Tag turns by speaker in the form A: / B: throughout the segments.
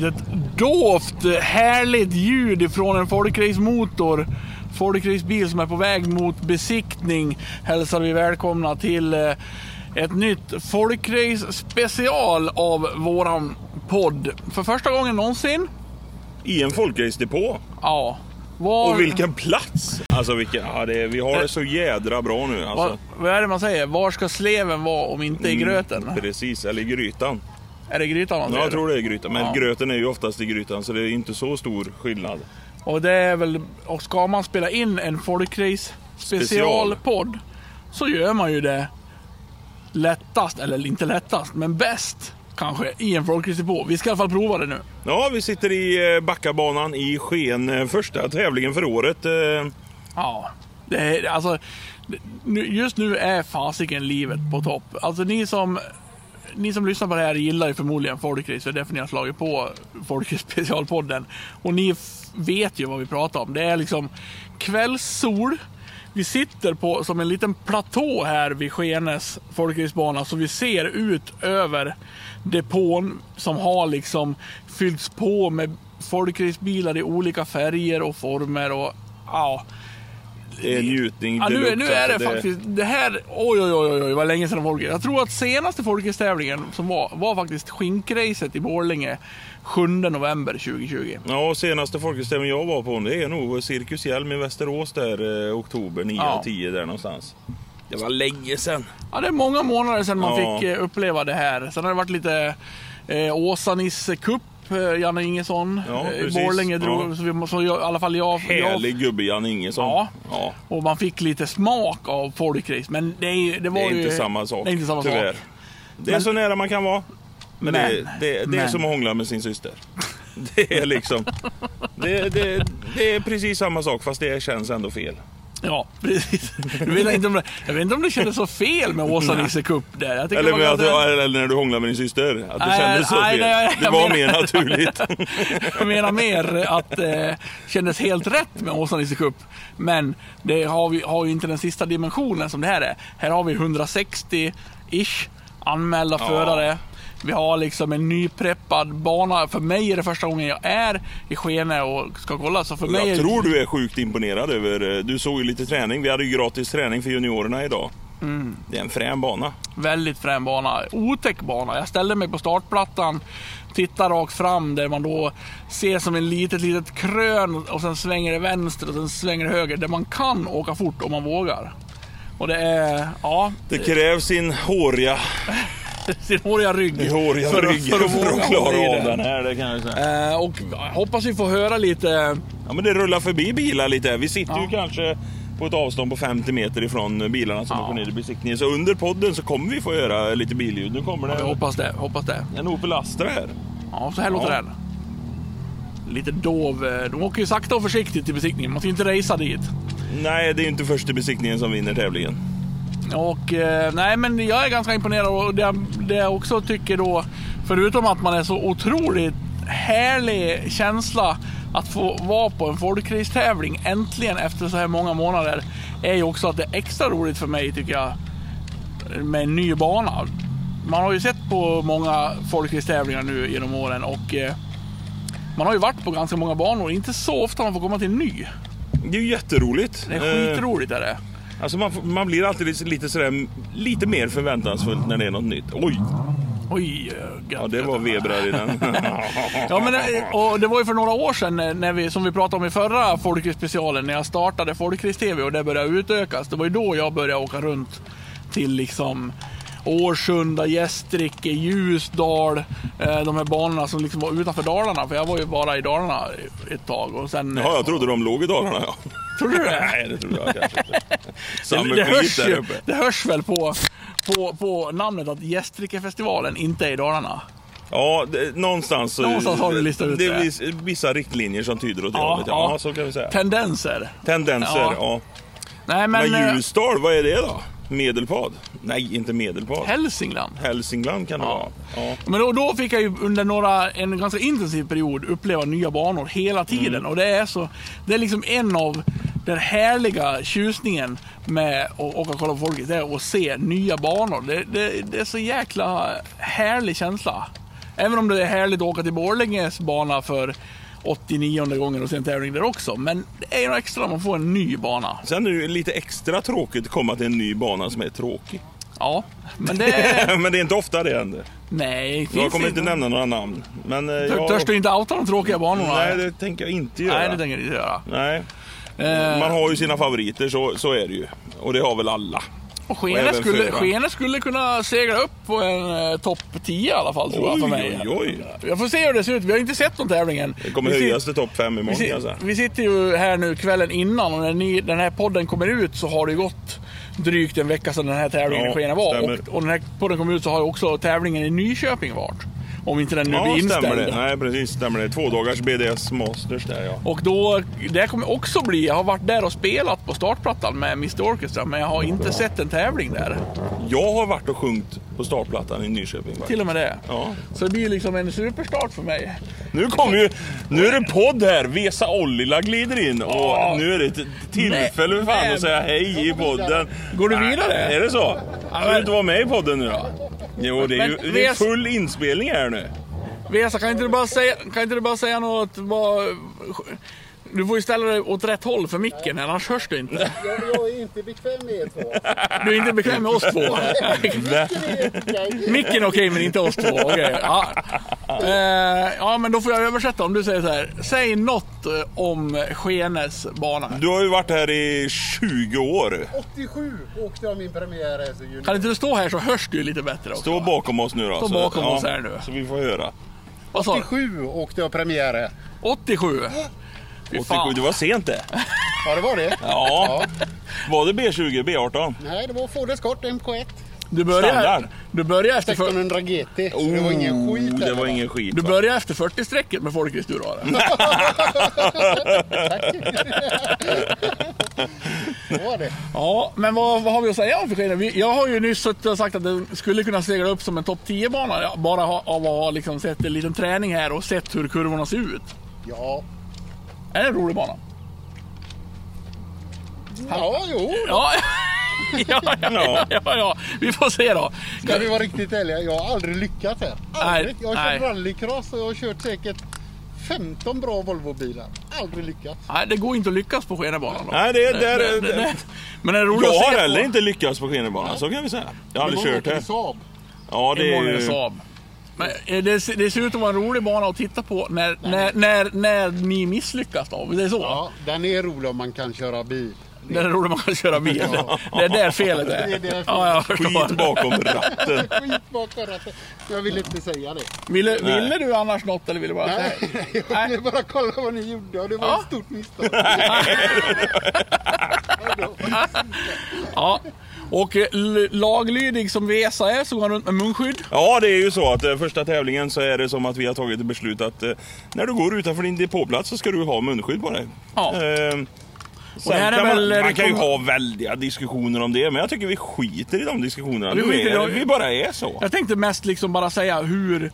A: litet dovt härligt ljud ifrån en folkracemotor. Folkracebil som är på väg mot besiktning hälsar vi välkomna till eh, ett nytt folkrace special av våran podd. För första gången någonsin.
B: I en folkracedepå.
A: Ja. Var,
B: Och vilken plats! Alltså vilken, ja, det, vi har det så jädra bra nu.
A: vad,
B: Alltså.
A: vad är det man säger? Var ska sleven vara om inte i gröten?
B: Mm, precis, eller i grytan.
A: Är det grytan man
B: Ja, jag tror det är grytan. Men
A: Ja.
B: gröten är ju oftast i grytan så det är inte så stor skillnad.
A: Och det är väl, och ska man spela in en folkrace specialpodd så gör man ju det lättast, eller inte lättast, men bäst kanske i en folkrace på. Vi ska i alla fall prova det nu.
B: Ja, vi sitter i eh, Backabanan i Sken. Första tävlingen för året. eh,
A: Ja, det är, alltså, just nu är fasiken livet på topp. Alltså ni som, ni som lyssnar på det här gillar ju förmodligen folkrace, för det är därför ni har slagit på folkrace specialpodden. Och ni vet ju vad vi pratar om. Det är liksom kvällssol. Vi sitter på som en liten platå här vid Skenes folkracebana så vi ser ut över depån som har liksom fyllts på med folkracebilar i olika färger och former och ja.
B: Det är njutning
A: Ja, nu, nu är det
B: alltså.
A: faktiskt, det här, oj oj oj oj vad länge sedan folkrace. Jag tror att senaste folkracetävlingen som var, var faktiskt skinkracet i Borlänge 7 november 2020.
B: Ja, och senaste folkracedtävlingen jag var på det är nog Cirkus Hjelm i Västerås där eh, oktober 9
A: Ja.
B: 10 där någonstans. Det var länge sedan.
A: Ja, det är många månader sedan man
B: Ja.
A: fick eh, uppleva det här. Sen har det varit lite eh, Åsa-Nisse Cup, Janne Ingesson
B: Ja,
A: eh. Borlänge drog,
B: Ja.
A: så, vi, så jag, i alla fall jag, jag
B: Härlig gubbe Jan Ingesson.
A: Ja.
B: ja.
A: och man fick lite smak av folkrace. Men det, är, det
B: Det
A: var
B: är
A: ju,
B: inte samma sak.
A: Det är inte samma
B: tyvärr.
A: sak.
B: Det är
A: Men-
B: så nära man kan vara. Men,
A: Men,
B: det, det, det är
A: men.
B: som att hångla med sin syster. Det är liksom... Det, det, det är precis samma sak fast det känns ändå fel.
A: Ja, precis. Jag vet inte om det, jag vet inte om det kändes så fel med Åsa-Nisse Cup där. Jag
B: Eller, med att,
A: ganska-
B: eller när du hånglar med din syster. Att det
A: Nej,
B: kändes så
A: nej,
B: fel.
A: nej,
B: det var
A: menar-
B: mer naturligt.
A: Jag menar mer att det kändes helt rätt med Åsa-Nisse Cup. Men det har, vi, har ju inte den sista dimensionen som det här är. Här har vi 160-ish anmälda
B: Ja.
A: förare. Vi har liksom en nypreppad bana. För mig är det första gången jag är i Skene och ska kolla. Så för mig
B: Jag tror du är sjukt imponerad över... Du såg ju lite träning. Vi hade ju gratis träning för juniorerna idag.
A: Mm.
B: Det är en frän bana.
A: Väldigt frän bana. Otäck bana. Jag ställde mig på startplattan, tittade rakt fram där man då ser som en litet, litet krön och sen svänger det vänster och sen svänger det höger. Där man kan åka fort om man vågar. Och det är, ja,
B: Det krävs sin håriga,
A: sin håriga rygg.
B: håriga rygg för att,
A: våga
B: klara
A: hålla i
B: av den här. Det kan jag säga.
A: Eh, och hoppas vi får höra lite,
B: Ja, men det rullar förbi bilar lite. Vi sitter
A: Ja.
B: ju kanske på ett avstånd på 50 meter ifrån bilarna som
A: Ja.
B: åker ner i besiktningen. Så under podden så kommer vi få höra lite billjud. Nu kommer det
A: hoppas det, hoppas det.
B: en Opel Astra här.
A: Ja, så här låter
B: Ja.
A: den. Lite dov. eh, De åker ju sakta och försiktigt till besiktningen. Man får ju inte racea dit.
B: Nej, det är inte första besiktningen som vinner tävlingen.
A: Och eh, nej men jag är ganska imponerad och det, det jag också tycker då, förutom att man är så otroligt härlig känsla att få vara på en folkracetävling äntligen efter så här många månader, är ju också att det är extra roligt för mig tycker jag, med en ny bana. Man har ju sett på många folkracetävlingar nu genom åren och eh, man har ju varit på ganska många banor, inte så ofta man får komma till en ny.
B: Det är ju jätteroligt.
A: Det är
B: Eh,
A: skitroligt är det.
B: Alltså man, man blir alltid lite, sådär, lite mer förväntansfull när det är något nytt. Oj!
A: Oj, eh, gött,
B: Ja, det var vebrar i den.
A: Ja, men, eh, och det var ju för några år sedan eh, när vi, som vi pratade om i förra Folkrace-specialen, när jag startade Folkrace-TV och det började utökas. Det var ju då jag började åka runt till liksom Årsunda, Gästrike, Ljusdal, eh, de här banorna som liksom var utanför Dalarna. För jag var ju bara i Dalarna ett tag. Och sen,
B: Ja, jag trodde de låg i Dalarna. Ja.
A: Tror du det?
B: Nej, det trodde jag kanske inte. Samma
A: det, det, hörs ju, det hörs väl på, på, på namnet att Gästrikefestivalen inte är i Dalarna.
B: Ja, det, någonstans,
A: Någonstans har du listat ut
B: det.
A: det.
B: är viss, vissa riktlinjer som tyder åt det
A: Ja,
B: hållet. Ja,
A: ja.
B: så kan vi säga.
A: Tendenser.
B: Tendenser,
A: Ja.
B: ja.
A: Nej, men,
B: Men
A: eh,
B: Ljusdal, vad är det då? Medelpad? Nej, inte Medelpad.
A: Hälsingland.
B: Hälsingland kan det
A: Ja.
B: vara. Ja.
A: Men då, då fick jag ju under några, en ganska intensiv period uppleva nya banor hela tiden.
B: Mm.
A: Och det är så, det är liksom en av den härliga tjusningen med att åka och kolla på folket, det är att se nya banor. Det, det, det är så jäkla härlig känsla. Även om det är härligt att åka till Borlänges bana för 89 gången och se en tävling där också. Men det är ju extra man får en ny bana.
B: Sen är det ju lite extra tråkigt att komma till en ny bana som är tråkig.
A: Ja, men det... är-
B: men det är inte ofta det händer.
A: Nej, det
B: Jag
A: finns
B: kommer inte nämna några namn. Men eh, jag...
A: Törs du inte outa de tråkiga banorna?
B: Nej, det tänker jag inte göra.
A: Nej, det tänker jag inte göra.
B: Nej.
A: Eh,
B: Man har ju sina favoriter, så, så är det ju. Och det har väl alla.
A: Och
B: och
A: Skene
B: även
A: skulle. Skene skulle kunna segla upp på en eh, topp 10 i alla fall, tror jag, för
B: Oj,
A: mig.
B: oj, oj.
A: Jag får se hur det ser ut. Vi har inte sett någon tävling än.
B: Det kommer
A: Vi
B: höjas till topp fem
A: Vi,
B: imorgon
A: sit,
B: alltså.
A: vi sitter ju här nu kvällen innan och när ni, den här podden kommer ut så har det ju gått drygt en vecka sedan den här tävlingen
B: Ja,
A: i Skene var. Och, och den här podden kommer ut så har ju också tävlingen i Nyköping varit. Om inte den nu
B: Ja,
A: blir inställd.
B: stämmer det. Nej, precis. Stämmer det. Två dagars BDS Masters där ja.
A: Och då, det kommer också bli, jag har varit där och spelat på startplattan med Mr Orchestra, men jag har inte sett en tävling där.
B: Jag har varit och sjungit på startplattan i Nyköping. faktiskt.
A: Till och med det.
B: Ja.
A: Så det blir liksom en superstart för mig.
B: Nu kommer ju... Nu är det podd här. Vesa Ollila glider in och
A: Ja.
B: nu är det ett tillfälle för fan att säga hej i podden.
A: Går du vidare?
B: Är det så? Ska du inte vara med i podden nu då? Jo, det är ju det är full inspelning här nu.
A: Vesa, kan inte du bara säga, kan inte du bara säga något? Bara, du får ju ställa dig åt rätt håll för micken, annars hörs du inte.
C: Jag, jag är inte bekväm med er två.
A: Du är inte bekväm med oss två. Micken är okej, men inte oss två. Okej, ja. Eh, ja, men då får jag översätta om du säger så här. Säg något eh, om Skenes bana.
B: Du har ju varit här i 20 år.
C: 87 åkte jag min premiär här.
A: Kan inte du stå här så hörs du lite bättre också?
B: Stå bakom oss nu då.
A: Stå
B: så-
A: bakom oss här nu.
B: Så vi får höra.
A: Vad sa du?
C: 87 åkte jag premiär här.
A: 87? Fy
B: 87,
A: fan.
B: det var sent det.
C: Ja, det var det.
B: Ja. Var det B20, B18?
C: Nej, det var Ford Escort MK1.
A: Du börjar,
B: Standard.
A: du börjar efter, för,
C: 1600 GT. Så det var ingen skit
B: Oh, Det var
C: va?
B: ingen skit.
A: du
B: va?
A: börjar efter 40-strecket med Folkis du då? eller?
C: Det var det.
A: Ja, men vad, vad har vi att säga om? Vi- Jag har ju nyss suttit och sagt att det skulle kunna segla upp som en topp 10-bana. Ja, Bara ha- av att ha liksom sett en liten träning här och sett hur kurvorna ser ut.
C: Ja.
A: Är det en rolig bana?
C: Ja, jo.
A: Ja, ja, ja, ja, ja. Vi får se då.
C: Ska vi vara riktigt ärliga, jag har aldrig lyckats här. Aldrig. Jag har
A: nej.
C: kört rallycross och jag har kört säkert 15 bra Volvo-bilar. Aldrig lyckats.
A: Nej, det går inte att lyckas på Skenebanan.
B: Nej, det är där...
A: Det- det- det- Men är roligt
B: Jag har heller inte lyckats på Skenebanan, så kan vi säga. Jag har aldrig kört här.
C: Saab.
B: Ja, det är ju...
A: Saab. Men eh, det, ser- det ser ut att vara en rolig bana att titta på när, när, när, när ni misslyckas då. Det är så?
C: Ja, den är rolig om man kan köra bil.
A: Det är roligt man kan köra bil. Det är där felet är.
C: Det är där felet.
A: Ja, jag förstår.
B: Skit bakom ratten.
C: Skit bakom ratten. Jag vill inte säga det.
A: Ville, ville du annars något eller ville du bara säga
C: Nej, jag ville bara kolla vad ni gjorde och det var
A: Ja.
C: ett stort misstag.
A: Ja. Och eh, laglydig som Vesa är så går han runt med munskydd.
B: Ja, det är ju så att eh, första tävlingen så är det som att vi har tagit ett beslut att eh, när du går utanför din depåplats så ska du ha munskydd på dig.
A: Ja.
B: Eh,
A: här
B: Sen
A: är
B: kan
A: väl
B: man, man kan ju ha väldiga diskussioner om det, men jag tycker vi skiter i de diskussionerna.
A: Vi
B: Nu
A: skiter
B: är, vi bara är så.
A: Jag tänkte mest liksom bara säga hur...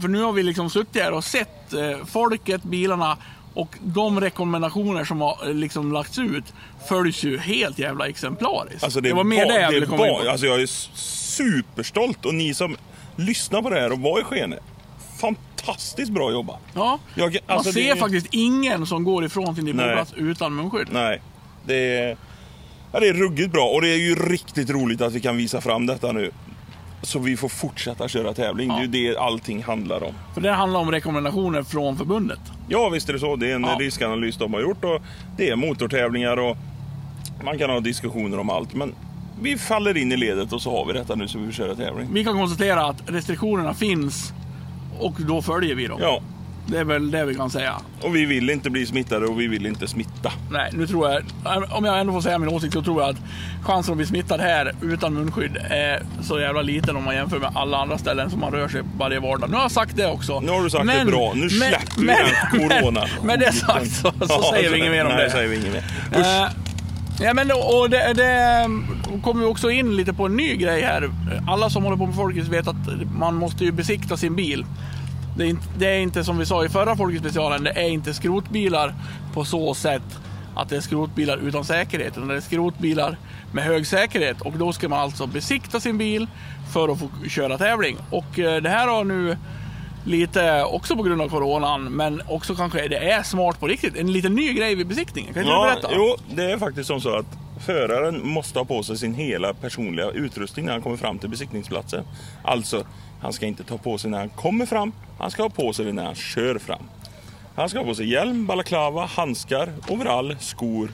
A: För nu har vi liksom suttit här och sett folket, bilarna och de rekommendationer som har eh, liksom lagts ut följs ju helt jävla exemplariskt.
B: Alltså det,
A: det var mer det jag ville komma in på.
B: Alltså jag är superstolt och ni som lyssnar på det här och var i Skene. Fantastiskt bra jobbat.
A: Ja,
B: Jag-
A: man
B: alltså,
A: ser
B: det-
A: faktiskt ingen som går ifrån sin depåplats utan munskydd.
B: Nej, det är, ja, det är ruggigt bra och det är ju riktigt roligt att vi kan visa fram detta nu. Så vi får fortsätta köra tävling. Det är ju det allting handlar om.
A: För det handlar om rekommendationer från förbundet.
B: Ja, visst är det så. Det är en
A: Ja.
B: riskanalys de har gjort och det är motortävlingar och man kan ha diskussioner om allt. Men vi faller in i ledet och så har vi detta nu så vi får köra tävling.
A: Vi kan konstatera att restriktionerna finns och då följer vi dem.
B: Ja,
A: Det är väl det vi kan säga.
B: och vi vill inte bli smittade och vi vill inte smitta.
A: Nej, nu tror jag, om jag ändå får säga min åsikt, så tror jag att chansen att bli smittad här utan munskydd är så jävla liten om man jämför med alla andra ställen som man rör sig varje vardag. Nu har jag sagt det också.
B: Nu har du sagt det bra. Nu släpper vi den corona.
A: Men, med det sagt så, så
B: Ja,
A: säger vi inget mer om
B: nej,
A: det.
B: säger vi inget mer. Usch.
A: Eh, Ja, men och det, det kommer vi också in lite på en ny grej här. Alla som håller på med Folkis vet att man måste ju besikta sin bil. Det är, inte, det är inte som vi sa i förra Folkis specialen, det är inte skrotbilar på så sätt att det är skrotbilar utan säkerhet, utan det är skrotbilar med hög säkerhet. Och då ska man alltså besikta sin bil för att få köra tävling. Och eh, det här har nu lite, också på grund av coronan, men också kanske det är smart på riktigt. En liten ny grej vid besiktningen. Kan inte du
B: Ja,
A: berätta?
B: jo, det är faktiskt som så att föraren måste ha på sig sin hela personliga utrustning när han kommer fram till besiktningsplatsen. Alltså, han ska inte ta på sig när han kommer fram, han ska ha på sig det när han kör fram. Han ska ha på sig hjälm, balaklava, handskar, overall, skor.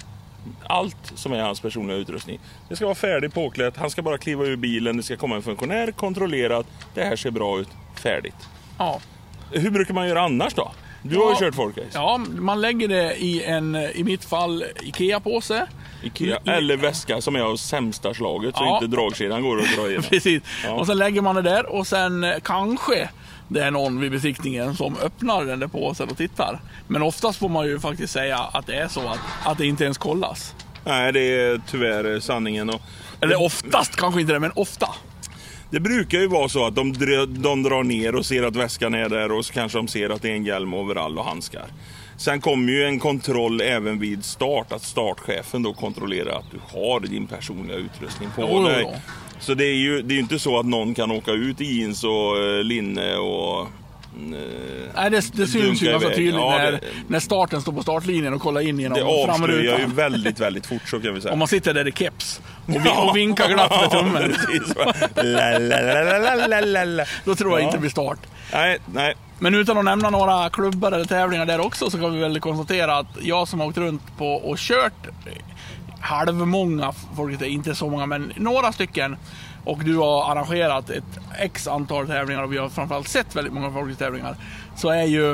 B: Allt som är hans personliga utrustning. Det ska vara färdigt påklätt, han ska bara kliva ur bilen, det ska komma en funktionär, kontrollera att det här ser bra ut, färdigt.
A: Ja.
B: Hur brukar man göra annars då? Du har ju
A: Ja.
B: kört folkrace.
A: Ja, man lägger det i en, i mitt fall, IKEA-påse.
B: Ikea.
A: I-
B: Eller väska som är av sämsta slaget så
A: Ja.
B: inte dragkedjan går att dra igenom.
A: Precis.
B: Ja.
A: Och sen lägger man det där och sen eh, kanske det är någon vid besiktningen som öppnar den där påsen och tittar. Men oftast får man ju faktiskt säga att det är så att, att det inte ens kollas.
B: Nej, det är tyvärr sanningen. Och
A: Eller oftast kanske inte det, men ofta.
B: det brukar ju vara så att de, de drar ner och ser att väskan är där och så kanske de ser att det är en hjälm, overall och handskar. Sen kommer ju en kontroll även vid start, att startchefen då kontrollerar att du har din personliga utrustning på
A: Jo, jo,
B: dig.
A: jo.
B: Så det är ju det är inte så att någon kan åka ut i jeans och eh, linne och... eh,
A: Nej, det, det syns ju ganska
B: iväg.
A: tydligt
B: Ja,
A: när,
B: det-
A: när starten står på startlinjen och kollar in genom
B: Det avslöjar ju
A: framrutan.
B: väldigt, väldigt fort så kan vi säga.
A: Om man sitter där i keps och, vin- och vinkar glatt med tummen.
B: Precis, la, la, la, la, la.
A: Då tror jag
B: Ja.
A: inte det blir start.
B: Nej, nej.
A: Men utan att nämna några klubbar eller tävlingar där också så kan vi väl konstatera att jag som har åkt runt på och kört halvmånga, inte så många, men några stycken. Och du har arrangerat ett x antal tävlingar och vi har framförallt sett väldigt många folktävlingar. Så är ju,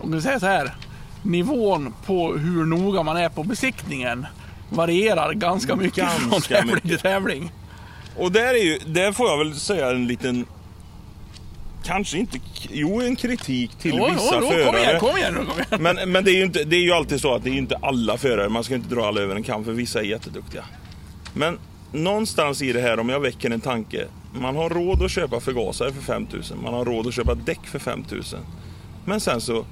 A: om vi säger så här, nivån på hur noga man är på besiktningen varierar ganska mycket från
B: Ganska
A: tävling
B: mycket.
A: till tävling.
B: Och där, är ju, där får jag väl säga en liten... Kanske inte... Jo, en kritik till
A: Jo,
B: vissa
A: jo, jo,
B: förare.
A: kom igen, kom igen kom igen.
B: Men, men det, är ju inte, det är ju alltid så att det är inte alla förare, man ska inte dra alla över en kam för vissa är jätteduktiga. Men någonstans i det här, om jag väcker en tanke. Man har råd att köpa förgasare för 5000, man har råd att köpa däck för 5000. Men sen så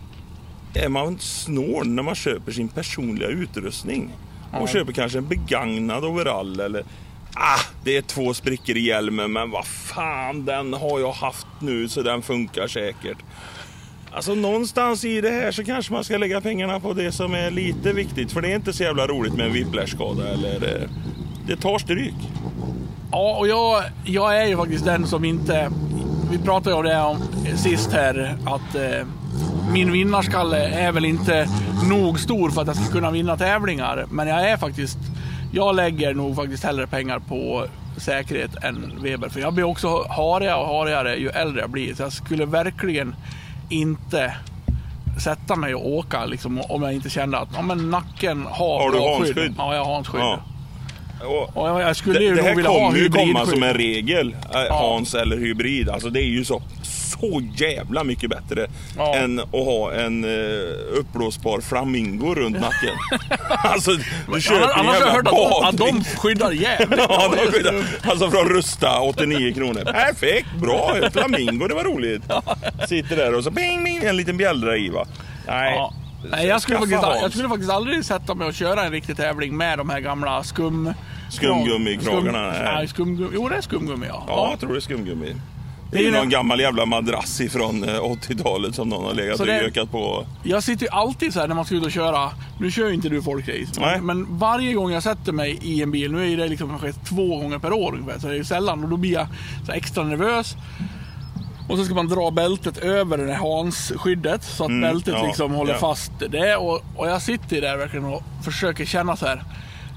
B: är man snål när man köper sin personliga utrustning. Och
A: Ja.
B: köper kanske en begagnad overall eller Ah, det är två sprickor i hjälmen men vad fan den har jag haft nu så den funkar säkert. Alltså någonstans i det här så kanske man ska lägga pengarna på det som är lite viktigt. För det är inte så jävla roligt med en whiplash-skada eller... Eh, det tar stryk.
A: Ja, och jag, jag är ju faktiskt den som inte... Vi pratade ju om det om sist här, att eh, min vinnarskalle är väl inte nog stor för att jag ska kunna vinna tävlingar. Men jag är faktiskt... Jag lägger nog faktiskt hellre pengar på säkerhet än Weber. För jag blir också harigare och harigare ju äldre jag blir. Så jag skulle verkligen inte sätta mig och åka liksom, om jag inte kände att ja, men nacken har,
B: Har du
A: bra
B: Hans-skydd?
A: Ja, jag har Hans-skydd.
B: Ja. Och
A: jag, skulle
B: det,
A: ju
B: det här
A: vilja
B: kommer ju komma som en regel. eh, Hans eller hybrid. Alltså det är ju så, så jävla mycket bättre
A: Ja.
B: än att ha en uh, uppblåsbar flamingo runt nacken. alltså du köper
A: Annars,
B: en
A: annars har jag
B: jävla
A: hört att de, att de skyddar jävligt
B: Ja, de skyddar. Alltså från Rusta, 89 kronor. Perfekt, bra. Flamingo, det var roligt. Sitter där och så bing, bing, en liten bjällra i va. Nej,
A: Ja. Nej, jag, skulle faktiskt, jag skulle faktiskt aldrig sätta mig och köra en riktig tävling med de här gamla skum...
B: Skumgummikragarna,
A: Skum,
B: nej,
A: skumgummi. Jo, det är skumgummi ja.
B: Ja, jag tror det är skumgummi. Det
A: är
B: ju någon gammal jävla madrass ifrån eh, 80-talet som någon har legat och
A: det-
B: ökat på.
A: Jag sitter ju alltid så här när man ska ut och köra. Nu kör ju inte du folkrace. Men, men varje gång jag sätter mig i en bil, nu är det liksom kanske två gånger per år ungefär, så det är ju sällan. Och då blir jag extra nervös. Och så ska man dra bältet över det här Hans-skyddet så att bältet
B: Mm, ja,
A: liksom håller
B: ja.
A: fast det. Och, och jag sitter där verkligen och försöker känna så här.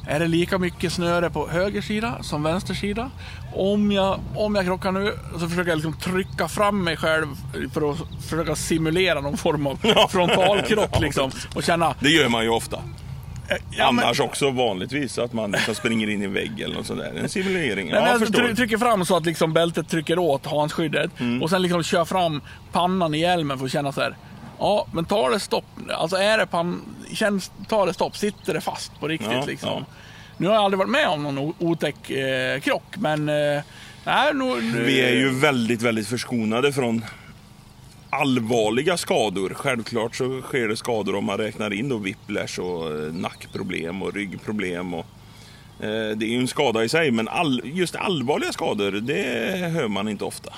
A: Är det lika mycket snöre på höger sida som vänster sida? Om jag, om jag krockar nu så försöker jag liksom trycka fram mig själv för att försöka simulera någon form av frontalkrock liksom. Och känna...
B: Det gör man ju ofta.
A: Ja, men-
B: Annars också vanligtvis att man liksom springer in i en vägg eller något sånt där. En simulering. Ja, jag
A: jag
B: förstår.
A: try- trycker fram så att liksom bältet trycker åt handskyddet
B: Mm.
A: och sen liksom kör fram pannan i hjälmen för att känna så här. Ja, men tar det stopp? Alltså är det pan... Känns, tar det stopp? Sitter det fast på riktigt
B: Ja,
A: liksom?
B: ja.
A: Nu har jag aldrig varit med om någon otäck eh, krock, men... Eh, nej, nu, nu,
B: Vi är ju väldigt, väldigt förskonade från allvarliga skador. Självklart så sker det skador om man räknar in då whiplash och eh, nackproblem och ryggproblem. Och, eh, det är ju en skada i sig, men all, just allvarliga skador, det hör man inte ofta.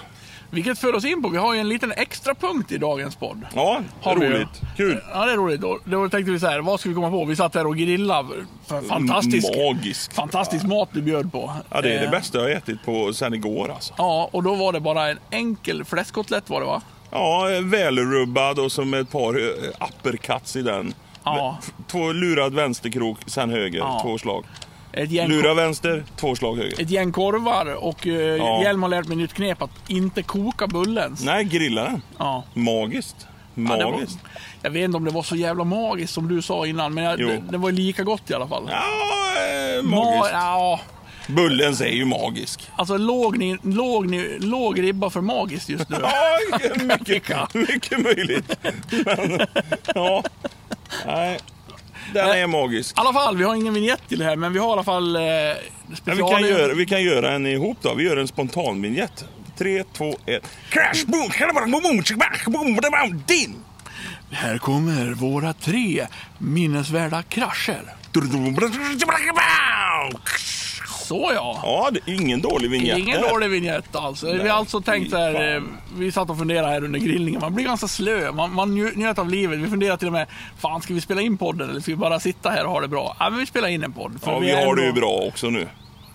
A: Vilket för oss in på, vi har ju en liten extra punkt i dagens podd.
B: Ja,
A: Har vi ju.
B: roligt. Kul.
A: Ja, det är roligt. Då, då tänkte vi så här, vad ska vi komma på? Vi satt här och grillade. Fantastisk,
B: Magiskt.
A: fantastisk mat du bjöd på.
B: Ja, det är det
A: Eh,
B: bästa jag har ätit på sen igår alltså.
A: Ja, och då var det bara en enkel fläskkotlett var det va?
B: Ja, välrubbad och som ett par eh, uppercuts i den.
A: Ja.
B: Två lurad vänsterkrok, sen höger,
A: Ja.
B: två slag.
A: Ett gäng,
B: Lura vänster, två slag höger.
A: ett gäng korvar och uh,
B: Ja.
A: Hjelm har lärt mig nytt knep att inte koka bullen.
B: Nej, grilla den.
A: Ja.
B: Magiskt.
A: Ja, det var,
B: Magiskt.
A: jag vet inte om det var så jävla magiskt som du sa innan, men jag, det, det var lika gott i alla fall.
B: Ja, eh,
A: Ma-
B: magiskt.
A: ja,
B: Bullens är ju magisk.
A: alltså låg, ni, låg, ni, låg ribba för magiskt just nu.
B: Ja, mycket, mycket möjligt. Men, ja. Nej, den är magisk.
A: I alla fall, vi har ingen vignett till det här, men vi har i alla fall eh,
B: Men vi,
A: special...
B: kan göra, vi kan göra en ihop då. Vi gör en spontan vignett. 3, 2, 1. Crash, boom, boom, din!
A: Här kommer våra tre minnesvärda krascher. Så ja.
B: Ja, det är ingen dålig vignett.
A: Ingen dålig vignett alltså. Vi har alltså tänkt så här,
B: fan.
A: eh, vi satt och funderade här under grillningen. Man blir ganska slö, man, man njöt av livet. Vi funderar till och med, fan ska vi spela in podden eller ska vi bara sitta här och ha det bra? Ja, men vi spelar in en podd.
B: Ja, vi
A: är
B: har det ju
A: ändå-
B: bra också nu.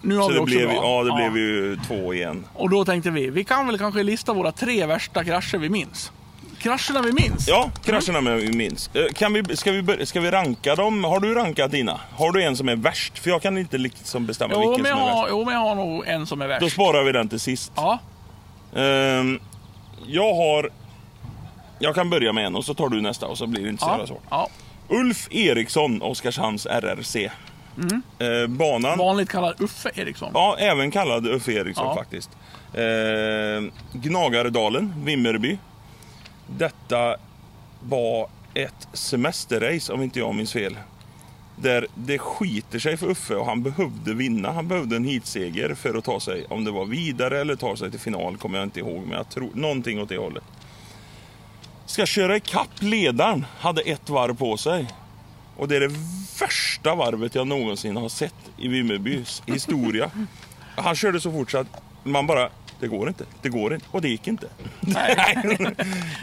A: Nu har
B: Så
A: vi
B: det
A: också
B: blev,
A: bra.
B: ja, det blev ju två igen.
A: Och då tänkte vi, vi kan väl kanske lista våra tre värsta krascher vi minns. Krascherna vi minns?
B: Ja, krascherna med minst. Eh, Kan vi, ska, vi, ska vi ranka dem? Har du rankat dina? Har du en som är värst? För jag kan inte liksom bestämma
A: Jo
B: vilken som är
A: har,
B: värst.
A: jo, men jag har nog en som är
B: Då
A: värst.
B: sparar vi den till sist.
A: Ja,
B: Ehm, jag har... Jag kan börja med en och så tar du nästa och så blir det inte så jävla
A: ja,
B: svårt.
A: ja.
B: Ulf Eriksson, Oskarshamns RRC.
A: Mm.
B: Eh, banan,
A: Vanligt kallad Uffe Eriksson.
B: ja, även kallad Ulf Eriksson
A: Ja.
B: faktiskt. Eh, Gnagaredalen, Vimmerby. Detta var ett semesterrace om inte jag minns fel. Där det skiter sig för Uffe och han behövde vinna. Han behövde en heatseger för att ta sig, om det var vidare eller ta sig till final kommer jag inte ihåg. Men jag tror någonting åt det hållet. Ska köra ikapp ledaren, hade ett varv på sig. Och det är det värsta varvet jag någonsin har sett i Vimmerbys historia. Han körde så fort så att man bara, det går inte, det går inte. Och det gick inte. Nej.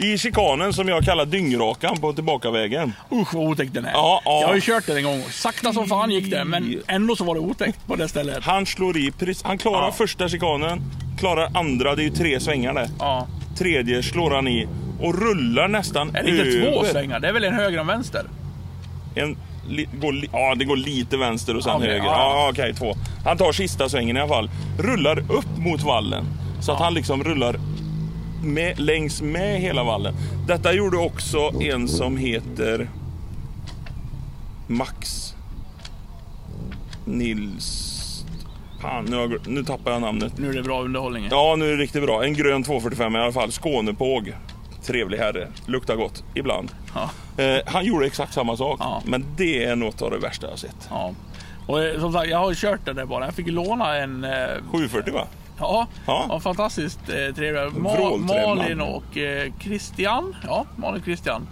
B: I chikanen som jag kallar dyngrakan på tillbakavägen.
A: Usch vad otäckt den är.
B: Ja, ja.
A: Jag har ju kört den en gång. Sakta som fan gick det, men ändå så var det otäckt på det stället.
B: Han slår i, han klarar
A: Ja.
B: första chikanen, klarar andra, det är ju tre svängar där.
A: Ja.
B: Tredje slår han i och rullar nästan
A: Är det inte två
B: över.
A: svängar? Det är väl en höger och en vänster?
B: En, li, går, ja, det går lite vänster och sen
A: Okej,
B: höger.
A: ja.
B: Ja, okej, två. Han tar sista svängen i alla fall. Rullar upp mot vallen. Så att han liksom rullar med, längs med hela vallen. Detta gjorde också en som heter Max Nils... Fan, nu, har, nu tappar jag namnet.
A: Nu är det bra underhållning.
B: Ja, nu är det riktigt bra. En grön 245 i alla fall. Skånepåg. Trevlig herre. Luktar gott ibland.
A: Ja.
B: Eh, han gjorde exakt samma sak.
A: Ja.
B: Men det är något av det värsta jag sett.
A: Ja. Och eh, som sagt, jag har kört den där bara. Jag fick låna en... Eh,
B: 740 va?
A: Ja,
B: Ja.
A: ja. fantastiskt eh, trevliga. Ma-. Malin och eh, Christian. Ja, Malin och Christian.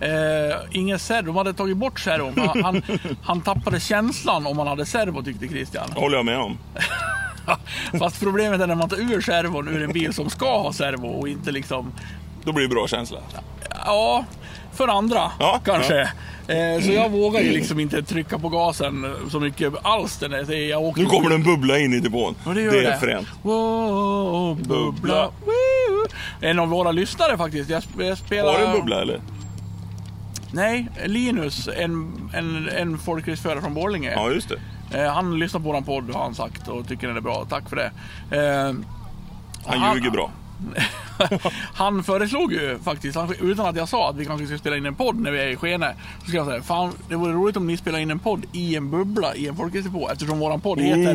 A: Eh, ingen servo. De hade tagit bort servon. Han, han, han tappade känslan om man hade servo tyckte Christian.
B: håller jag med om.
A: Fast problemet är när man tar ur servon ur en bil som ska ha servo och inte liksom...
B: Då blir det bra känsla.
A: Ja, för andra
B: Ja,
A: kanske. Eh, så jag vågar ju liksom inte trycka på gasen så mycket alls. Den där. Jag åkte
B: Nu kommer det en bubbla in i depån.
A: Ja, det, gör
B: det
A: det.
B: är fränt.
A: Wow, bubbla. En av våra lyssnare faktiskt. Jag, jag spelar...
B: Har du en bubbla eller?
A: Nej, Linus, en, en, en folkracerförare från Borlänge.
B: Ja, just det.
A: Eh, han lyssnar på vår podd har han sagt och tycker den är bra. Tack för det. Eh,
B: Han ljuger bra.
A: han föreslog ju faktiskt, han, utan att jag sa att vi kanske ska spela in en podd när vi är i Skene. Så ska jag säga, fan det vore roligt om ni spelar in en podd i en bubbla i en folkracerpå. Eftersom våran podd heter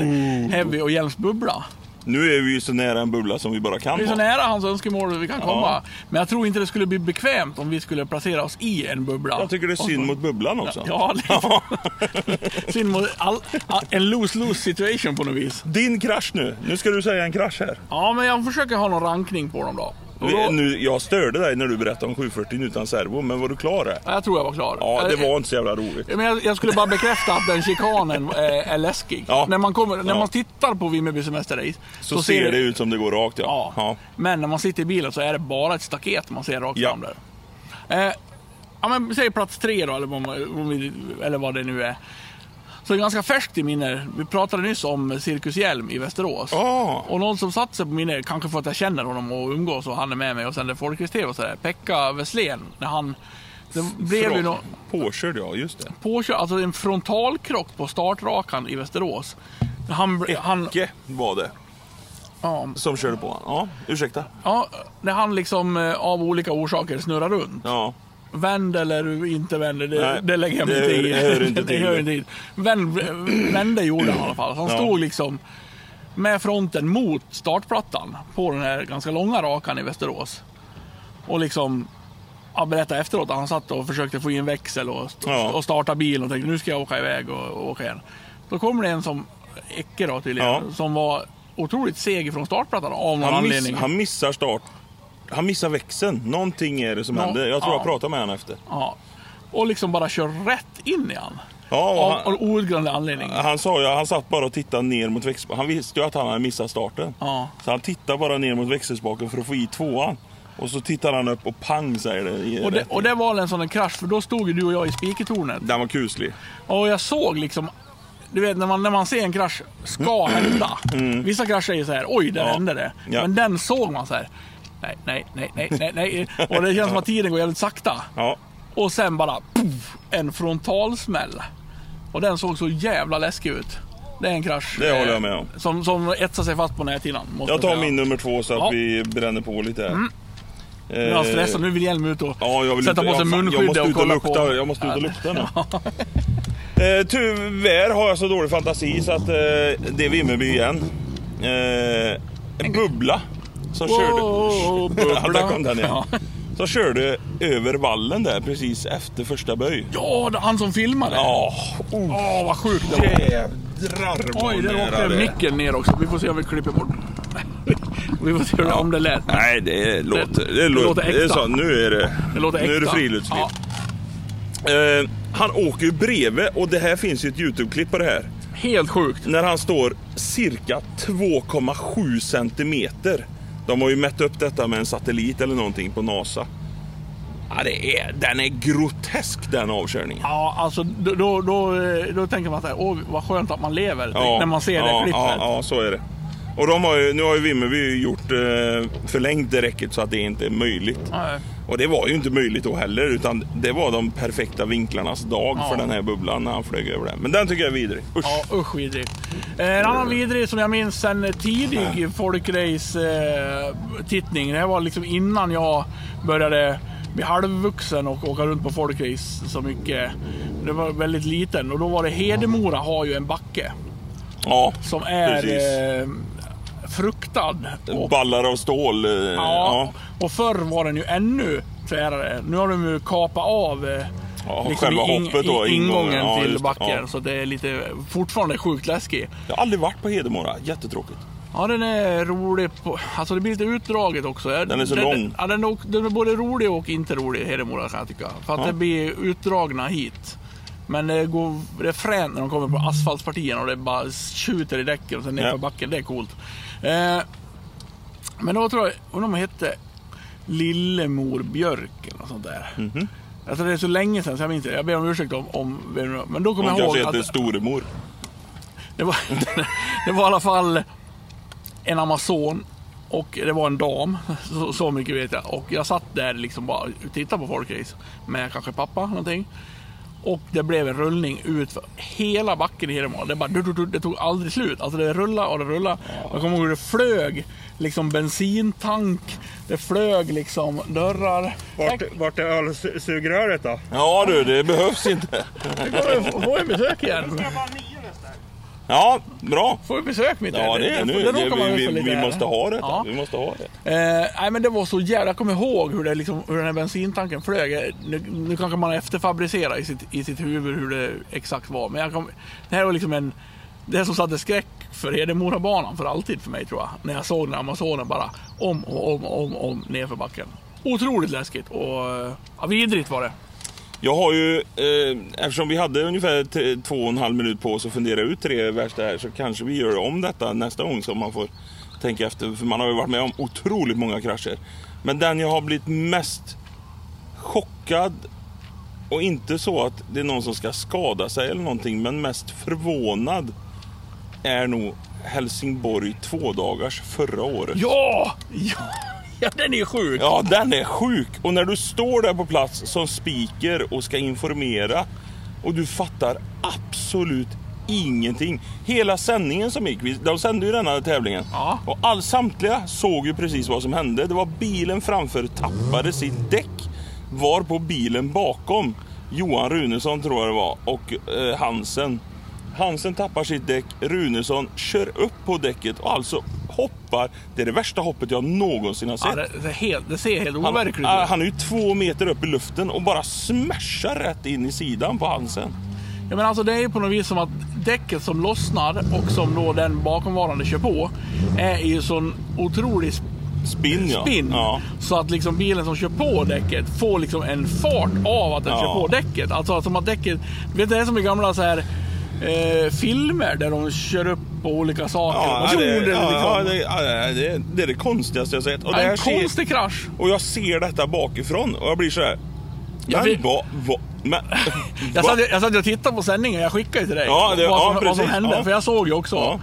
A: Heavy och Hjelms bubbla.
B: Nu är vi ju så nära en bubbla som vi bara kan
A: Det är så nära hans önskemål vi kan komma. Men jag tror inte det skulle bli bekvämt om vi skulle placera oss i en bubbla.
B: Jag tycker det är synd mot bubblan också.
A: Ja, lite. Synd mot all, all, en lose-lose situation på något vis.
B: Din krasch nu. Nu ska du säga en krasch här.
A: Ja, men jag försöker ha någon rankning på dem då. Då-
B: Nu, jag störde dig när du berättade om 740 utan servo, men var du klar där?
A: Ja, Jag tror jag var klar.
B: Ja, det
A: Eh,
B: var inte så jävla roligt.
A: Men jag, jag skulle bara bekräfta att den chikanen är, är läskig.
B: Ja.
A: När, man kommer, när
B: Ja.
A: man tittar på Vimmerby semesterrace
B: Så, ser det ut som det går rakt ja.
A: Ja. Men när man sitter i bilen så är det bara ett staket man ser rakt fram där. Eh, ja, men säg plats tre då, eller vad, vi, eller vad det nu är. Så det är ganska färskt i minne. Vi pratade nyss om Cirkus Hjelm i Västerås.
B: Ja.
A: Och någon som satt sig på minne, kanske för att jag känner honom och umgås och han är med mig och sen det Folkris-TV och sådär. Pekka Wesslén, när han... Det blev ju
B: Fra-
A: nå
B: Påkörd ja, just det.
A: påkör, alltså en frontalkrock på startrakan i Västerås. Han, han,
B: Ecke var det
A: ja,
B: som körde på honom. Ja, ursäkta.
A: ja, när han liksom eh, av olika orsaker snurrar runt.
B: Ja.
A: Vänd eller inte vänd, det,
B: Nej,
A: det lägger jag mig inte i.
B: det hör inte till.
A: hör inte hit. Vänd, vände gjorde han i alla fall. Han
B: Ja.
A: stod liksom med fronten mot startplattan på den här ganska långa rakan i Västerås. Och liksom ja, berättade efteråt att han satt och försökte få in växel och,
B: Ja.
A: och starta bilen och tänkte nu ska jag åka iväg och, och åka igen. Då kommer det en som Ecke då tydligen,
B: Ja.
A: som var otroligt seg från startplattan av någon
B: Han, miss,
A: anledning.
B: han missar start. Han missar växeln. Någonting är det som
A: Nå-
B: händer. Jag tror
A: ja.
B: jag pratade med honom efter.
A: Ja. Och liksom bara kör rätt in i han.
B: Ja, han,
A: av outgrundlig anledning.
B: han sa ju, han satt bara och tittade ner mot växelspaken. Han visste ju att han hade missat starten.
A: Ja.
B: Så han tittade bara ner mot växelspaken för att få i tvåan. Och så tittar han upp och pang säger det.
A: Och det, och det var en sån krasch, för då stod ju du och jag i spikertornet.
B: Den var kuslig.
A: Och jag såg liksom, du vet när man, när man ser en krasch ska hända. Vissa krascher är ju så här, oj där
B: Mm. Ja.
A: hände det.
B: Ja.
A: Men den såg man så här. Nej, nej, nej, nej, nej, nej. Och det känns som att tiden går jävligt sakta.
B: Ja,
A: Och sen bara puff, en frontalsmäll. Och den såg så jävla läskig ut. Det är en krasch.
B: Det håller jag
A: eh,
B: med om.
A: Som, som etsar sig fast på näthinnan.
B: jag tar
A: säga.
B: min nummer två så att
A: Ja.
B: vi bränner på lite här.
A: Nu är han stressad, nu vill Hjelm ut och
B: Ja, jag
A: sätta på sig
B: jag, fan, jag
A: munskydd
B: måste
A: och
B: ut och
A: kolla
B: lukta.
A: på.
B: Jag måste ut och lukta nu. eh, tyvärr har jag så dålig fantasi så att eh, det är Vimmerby igen. Eh, en bubbla som
A: Wow,
B: körde...
A: bubbla.
B: Ja, där kom den igen.
A: Ja.
B: Som körde över vallen där precis efter första böj.
A: Ja, det- han som filmade.
B: Ja,
A: Åh, vad sjukt det var.
B: jädrar
A: Oj, där åkte
B: det
A: micken ner också. Vi får se om vi klipper bort. vi får se hur- om det lät.
B: Nej, det låter... Det,
A: låter
B: låter, det är
A: äkta.
B: så, nu är det,
A: Det låter
B: nu är det
A: äkta.
B: friluftsliv.
A: Ja,
B: Eh, han åker ju bredvid och det här finns ju ett Youtube-klipp på det här.
A: helt sjukt.
B: När han står cirka 2,7 centimeter. De har ju mätt upp detta med en satellit eller någonting på NASA. Ja, det är, den är grotesk den avkörningen.
A: Ja, alltså då, då, då, då tänker man så här, åh vad skönt att man lever. när man ser
B: ja,
A: det klippet.
B: Ja, ja, så är det. Och de har ju, nu har ju Vimmerby gjort eh, förlängt det räcket så att det inte är möjligt.
A: Nej.
B: Och det var ju inte möjligt då heller utan det var de perfekta vinklarnas dag
A: Ja.
B: för den här bubblan när han flög över den. Men den tycker jag är vidrig. Usch.
A: Ja, usch vidrig. Eh, En annan vidrig som jag minns sen tidig folkrace-tittning. Det här var liksom innan jag började bli halvvuxen och åka runt på folkrace så mycket. Det var väldigt liten och då var det Hedemora har ju en backe
B: Ja,
A: som är
B: precis.
A: Fruktad. Och,
B: Ballar av stål.
A: ja,
B: ja.
A: och förr var den ju ännu tvärare. Nu har de ju kapat av eh,
B: Ja, själva
A: ing-
B: hoppet då,
A: ingången
B: ingången. Ja,
A: till backen.
B: Ja.
A: Så det är lite, fortfarande sjukt läskigt.
B: Jag har aldrig varit på Hedemora. Jättetråkigt.
A: Ja, den är rolig. På, alltså det blir lite utdraget också.
B: Den är så lång.
A: Ja, den, är, den är både rolig och inte rolig, Hedemora kan jag tycka. För att
B: Ja.
A: det blir utdragna hit. Men det, går, det är fränt när de kommer på asfaltspartierna och det bara tjuter i däcken och sen nerför
B: Ja.
A: backen. Det är coolt. Eh, men då tror jag, undrar om de hette Lillemor Björk eller något sånt där.
B: Mhm.
A: Alltså det är så länge sedan så jag minns inte. Jag ber om ursäkt om, om men då kommer
B: Hon
A: jag ihåg
B: kanske
A: att
B: heter Storemor.
A: det var, det var i alla fall en Amazon och det var en dam, så, så mycket vet jag. Och jag satt där liksom bara och tittade på folkrace med kanske pappa någonting. Och det blev en rullning ut för hela backen i Hedemora. Det, bara, du, du, du, det tog aldrig slut. Alltså det rullade och det rullade. Jag kommer ihåg hur det flög liksom bensintank. Det flög liksom dörrar.
D: Vart, vart är ölsugröret då?
B: Ja du, det behövs inte.
A: Nu kommer vi få en besök igen.
B: Ja, bra.
A: Får vi besök mitt
B: Ja, det är nu.
A: det man
B: vi, vi, vi måste ha det.
A: Ja.
B: Vi måste ha det.
A: Eh, nej men det var så jävla, jag kommer ihåg hur, det liksom, hur den här bensintanken flög. Eh, Nu, nu kanske man efterfabricerar i sitt, i sitt huvud hur det exakt var. Men jag kom, det här var liksom en, det här som satte skräck för Hedemorabanan för alltid för mig tror jag. När jag såg den Amazonen bara om och om och om, om nerför backen. Otroligt läskigt och eh, ja, vidrigt var det.
B: Jag har ju, eh, eftersom vi hade ungefär två och en halv minut på oss att fundera ut tre värsta här så kanske vi gör om detta nästa gång så man får tänka efter. För man har ju varit med om otroligt många krascher. Men den jag har blivit mest chockad och inte så att det är någon som ska skada sig eller någonting men mest förvånad är nog Helsingborg två dagars förra året.
A: Ja! Ja, ja den är sjuk.
B: Ja, den är sjuk. Och när du står där på plats som speaker och ska informera och du fattar absolut ingenting. Hela sändningen som gick, de sände ju denna tävlingen.
A: Ja.
B: Och all, samtliga såg ju precis vad som hände. Det var bilen framför tappade sitt däck. Var på bilen bakom Johan Runesson tror jag det var och eh, Hansen. Hansen tappar sitt däck, Runesson kör upp på däcket och alltså hoppar. Det är det värsta hoppet jag någonsin har sett.
A: Ja, det, det, helt, det ser helt overkligt ut.
B: han är ju två meter upp i luften och bara smashar rätt in i sidan på Hansen.
A: Ja, men alltså det är ju på något vis som att däcket som lossnar och som då den bakomvarande kör på är ju sån otrolig
B: Spinn ja.
A: spinn.
B: ja.
A: Så att liksom bilen som kör på däcket får liksom en fart av att den
B: Ja.
A: kör på däcket. Alltså som att däcket, vet du det är som i gamla så här eh, filmer där de kör upp på olika saker.
B: Ja, det,
A: så,
B: ja,
A: liksom.
B: ja, det, ja, det, det är det konstigaste jag sett. Och,
A: en
B: ser,
A: konstig krasch.
B: och jag ser detta bakifrån och jag blir så här. Men
A: vi-
B: vad, vad, men,
A: Jag satt, jag satt och tittade på sändningen, jag skickade till dig
B: Ja, det-
A: vad, som,
B: ja,
A: vad som hände.
B: Ja.
A: För jag såg ju också.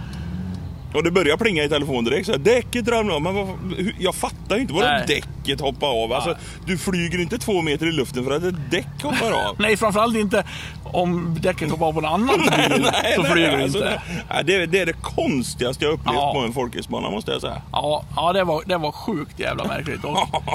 B: Och det börjar plinga i telefonen direkt. Så här, däcket ramlar av. Men vad, jag fattar ju inte vadå
A: Nej.
B: däcket hoppar av. Alltså, du flyger inte två meter i luften för att ett däck hoppar av.
A: Nej, framförallt inte om däcket hoppar av på en annan bil. så flyger du
B: alltså,
A: inte.
B: det, nej, det, är- det är det konstigaste jag upplevt
A: Ja.
B: på en folkrace-bana måste jag säga.
A: Ja, ja det, var, det var sjukt jävla märkligt. Och,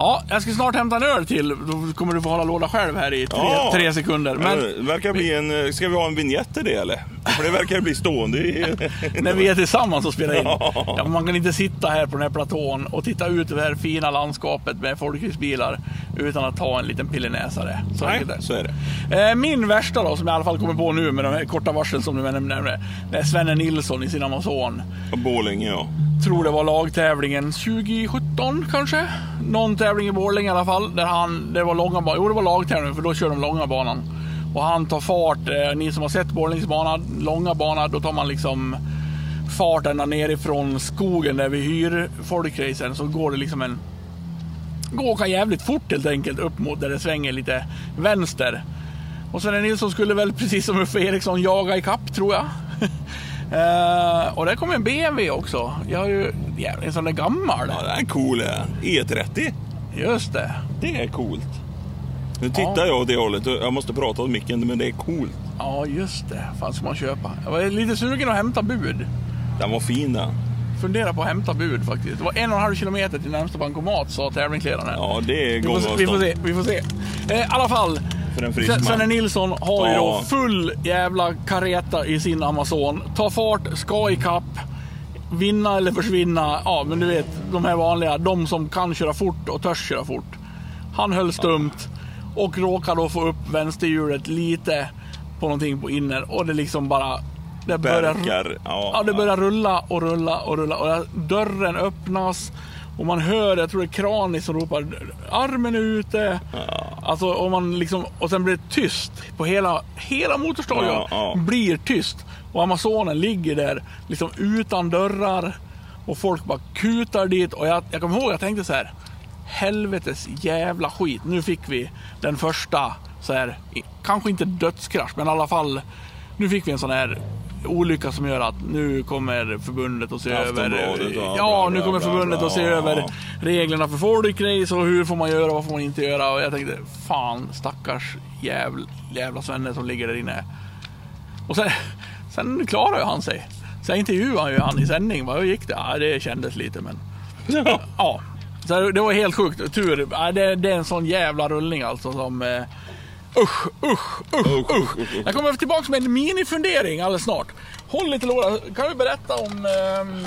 A: ja, jag ska snart hämta en öl till. Då kommer du få hålla låda själv här i tre,
B: Ja.
A: tre sekunder.
B: Men, det verkar bli en, ska vi ha en vignett till det eller? För det verkar bli stående
A: när vi är tillsammans och spelar in.
B: Ja.
A: Man kan inte sitta här på den här platån och titta ut över det här fina landskapet med folkracebilar utan att ta en liten pillenäsare. Så
B: Nej,
A: det.
B: så är det.
A: Eh, Min värsta då, som jag i alla fall kommer på nu med de här korta varslen som du nämnde, det är Svenne Nilsson i sin Amazon.
B: Borlänge ja.
A: tror det var lagtävlingen 2017 kanske. Någon tävling i Borlänge i alla fall. Där han, det var långa banan. Jo, det var lagtävling för då kör de långa banan. Och han tar fart. Eh, ni som har sett Borlänges bana, långa bana, då tar man liksom fart ända nerifrån skogen där vi hyr folkracen. Så går det liksom en... Går åka jävligt fort helt enkelt upp mot där det svänger lite vänster. Och sen Nilsson skulle väl precis som Uffe Eriksson jaga i kapp tror jag. Uh, och där kommer en BMW också. Jag har ju en sån där gammal.
B: Ja, den är cool. E30.
A: Just det.
B: Det är coolt. Nu tittar
A: Ja.
B: jag åt det hållet jag måste prata åt micken men det är coolt.
A: Ja, just det. Fan ska man köpa. Jag var lite sugen att hämta bud.
B: Den var fin den.
A: Fundera på att hämta bud faktiskt. Det var en och en halv kilometer till närmsta bankomat sa tävlingsledaren.
B: Ja, det är
A: vi, får, se- vi får
B: gångavstånd.
A: se. Vi får se. Eh, I alla fall.
B: För en frisk
A: Sven- Svenne. Nilsson har ju
B: Ja.
A: då full jävla kareta i sin Amazon. Tar fart, ska ikapp, vinna eller försvinna. Ja, men du vet, de här vanliga. De som kan köra fort och törs köra fort. Han höll stumt och råkar då få upp vänsterhjulet lite på någonting på inner och det liksom bara... Det börjar,
B: ja,
A: det börjar rulla och rulla och rulla och dörren öppnas och man hör, jag tror det är Krani som ropar armen är ute. Alltså, och, man liksom, och sen blir det tyst på hela, hela motorstadion.
B: Ja, ja.
A: Blir tyst. Och Amazonen ligger där liksom utan dörrar. Och folk bara kutar dit. Och jag, jag kommer ihåg, jag tänkte så här. Helvetes jävla skit. Nu fick vi den första, så här, kanske inte dödskrasch, men i alla fall. Nu fick vi en sån här olycka som gör att nu kommer förbundet att se över... Ja, nu kommer förbundet att se över reglerna för folkrace och hur får man göra och vad får man inte göra. Och jag tänkte, fan stackars jävla, jävla Svenne som ligger där inne. Och sen, sen klarar ju han sig. Sen intervjuade han ju han i sändning. Vad gick det? Ja, det kändes lite men...
B: Ja.
A: Ja. Så det var helt sjukt. Tur. Ja, det, det är en sån jävla rullning alltså som... Usch, usch, usch,
B: Usch.
A: Jag kommer tillbaka med en minifundering alldeles snart. Håll lite låda. Kan du berätta om... ehm,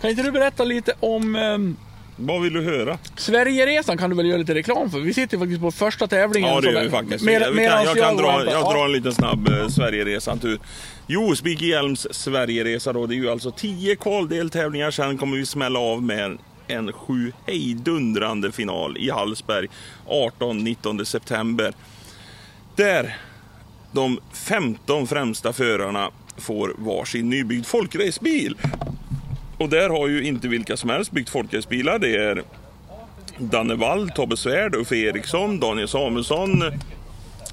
A: kan inte du berätta lite om... ehm,
B: Vad vill du höra?
A: Sverigeresan kan du väl göra lite reklam för? Vi sitter faktiskt på första tävlingen.
B: Ja, det gör vi faktiskt.
A: Med,
B: jag, vi
A: medans
B: kan, jag kan dra, jag drar en liten snabb eh, Sverigeresan. Jo, Spike Hjelms Sverigeresa då. Det är ju alltså 10 kvaldeltävlingar. Sen kommer vi smälla av med en sju hejdundrande final i Hallsberg 18-19 september. Där de 15 främsta förarna får varsin nybyggd folkracebil. Och där har ju inte vilka som helst byggt folkracebilar. Det är Danne Wall, Tobbe Svärd, Uffe Eriksson, Daniel Samuelsson,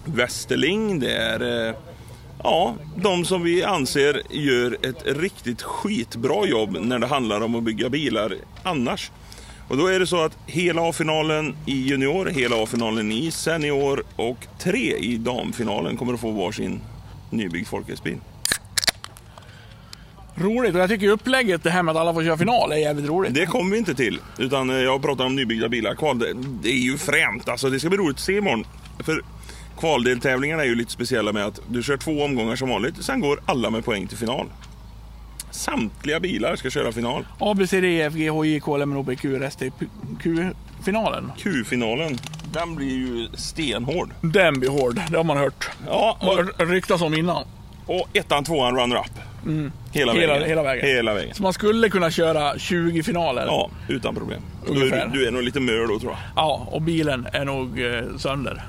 B: Westerling. Det är eh, ja, de som vi anser gör ett riktigt skitbra jobb när det handlar om att bygga bilar annars. Och då är det så att hela A-finalen i junior, hela A-finalen i senior och tre i damfinalen kommer att få varsin nybyggd folkracebil.
A: Roligt och jag tycker upplägget det här med att alla får köra final är jävligt roligt.
B: Det kommer vi inte till. Utan eh, jag pratar om nybyggda bilar. Kval, det, det är ju fränt. Alltså, det ska bli roligt att se imorgon. För kvaldeltävlingarna är ju lite speciella med att du kör två omgångar som vanligt. Sen går alla med poäng till final. Samtliga bilar ska köra final.
A: A, B, C, D, E, F, G, H, I, K, L, M, N, O, P, Q, R, S, T, P, Q-finalen.
B: Q-finalen, den blir ju stenhård.
A: Den blir hård, det har man hört.
B: Ja, och,
A: ryktas om innan.
B: och ettan, tvåan, runner-up. Hela,
A: Hela-
B: vägen.
A: hela vägen.
B: Hela vägen.
A: Så man skulle kunna köra 20 finaler.
B: Ja, utan problem. Du, är- du är nog lite mör då tror jag.
A: Ja, och bilen är nog eh, sönder.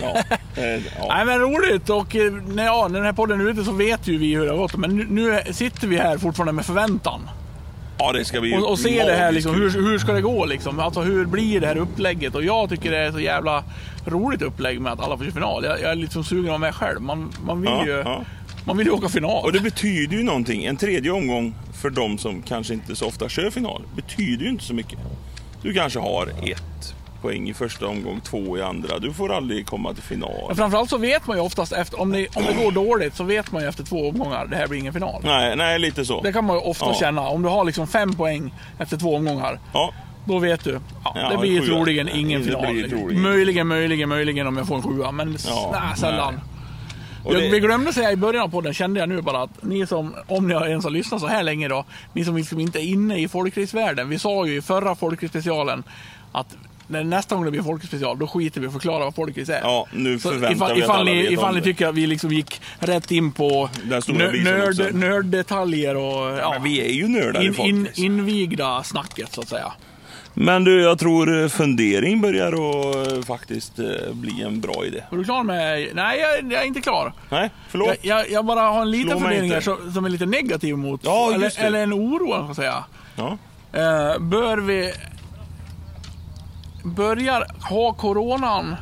B: Ja, eh, ja.
A: Nej men roligt och eh, när, ja, när den här podden är ute så vet ju vi hur det har gått. Men nu, nu sitter vi här fortfarande med förväntan.
B: ja det ska bli
A: Och, och se det här liksom, hur, hur ska det gå liksom? Alltså hur blir det här upplägget? Och jag tycker det är så jävla roligt upplägg med att alla får köra final. Jag, jag är liksom sugen av mig själv. Man, man vill
B: Ja,
A: ju
B: ja.
A: man vill ju åka final.
B: Och det betyder ju någonting. En tredje omgång för de som kanske inte så ofta kör final betyder ju inte så mycket. Du kanske har ett poäng i första omgång, två i andra. Du får aldrig komma till final.
A: Men framförallt så vet man ju oftast efter, om det, om det går dåligt så vet man ju efter två omgångar, det här blir ingen final.
B: Nej, nej lite så.
A: Det kan man ju ofta
B: Ja.
A: känna. Om du har liksom fem poäng efter två omgångar,
B: Ja,
A: då vet du. Ja,
B: Ja,
A: det blir troligen ingen
B: Det
A: final.
B: blir troligen.
A: Möjligen, möjligen, möjligen om jag får en sjua, men
B: Ja,
A: nej, sällan.
B: nej. Det-
A: Vi glömde säga i början på den kände jag nu bara att ni som, om ni har ens har lyssnat så här länge då, ni som liksom inte är inne i folkracevärlden. Vi sa ju i förra folkrace-specialen att när nästa gång det blir folkrace-special, då skiter vi i att förklara vad folkrace är.
B: Ja, nu
A: Så
B: förväntar
A: ifall,
B: vi att
A: ifall
B: alla
A: ni,
B: vet
A: ifall
B: om
A: ni
B: det.
A: tycker att vi liksom gick rätt in på nö- nörd, nörddetaljer och ja,
B: Men vi är ju nördar i
A: in, invigda snacket så att säga.
B: Men du, jag tror eh, fundering börjar att eh, faktiskt eh, bli en bra idé.
A: Är du klar med... Nej, jag, jag är inte klar.
B: Nej, förlåt.
A: Jag, jag, jag bara har en liten
B: mig
A: fundering här
B: inte.
A: som, som är lite negativ mot...
B: Ja,
A: eller,
B: det.
A: eller en oro, jag ska säga.
B: Ja.
A: Eh, bör vi... Börjar ha coronan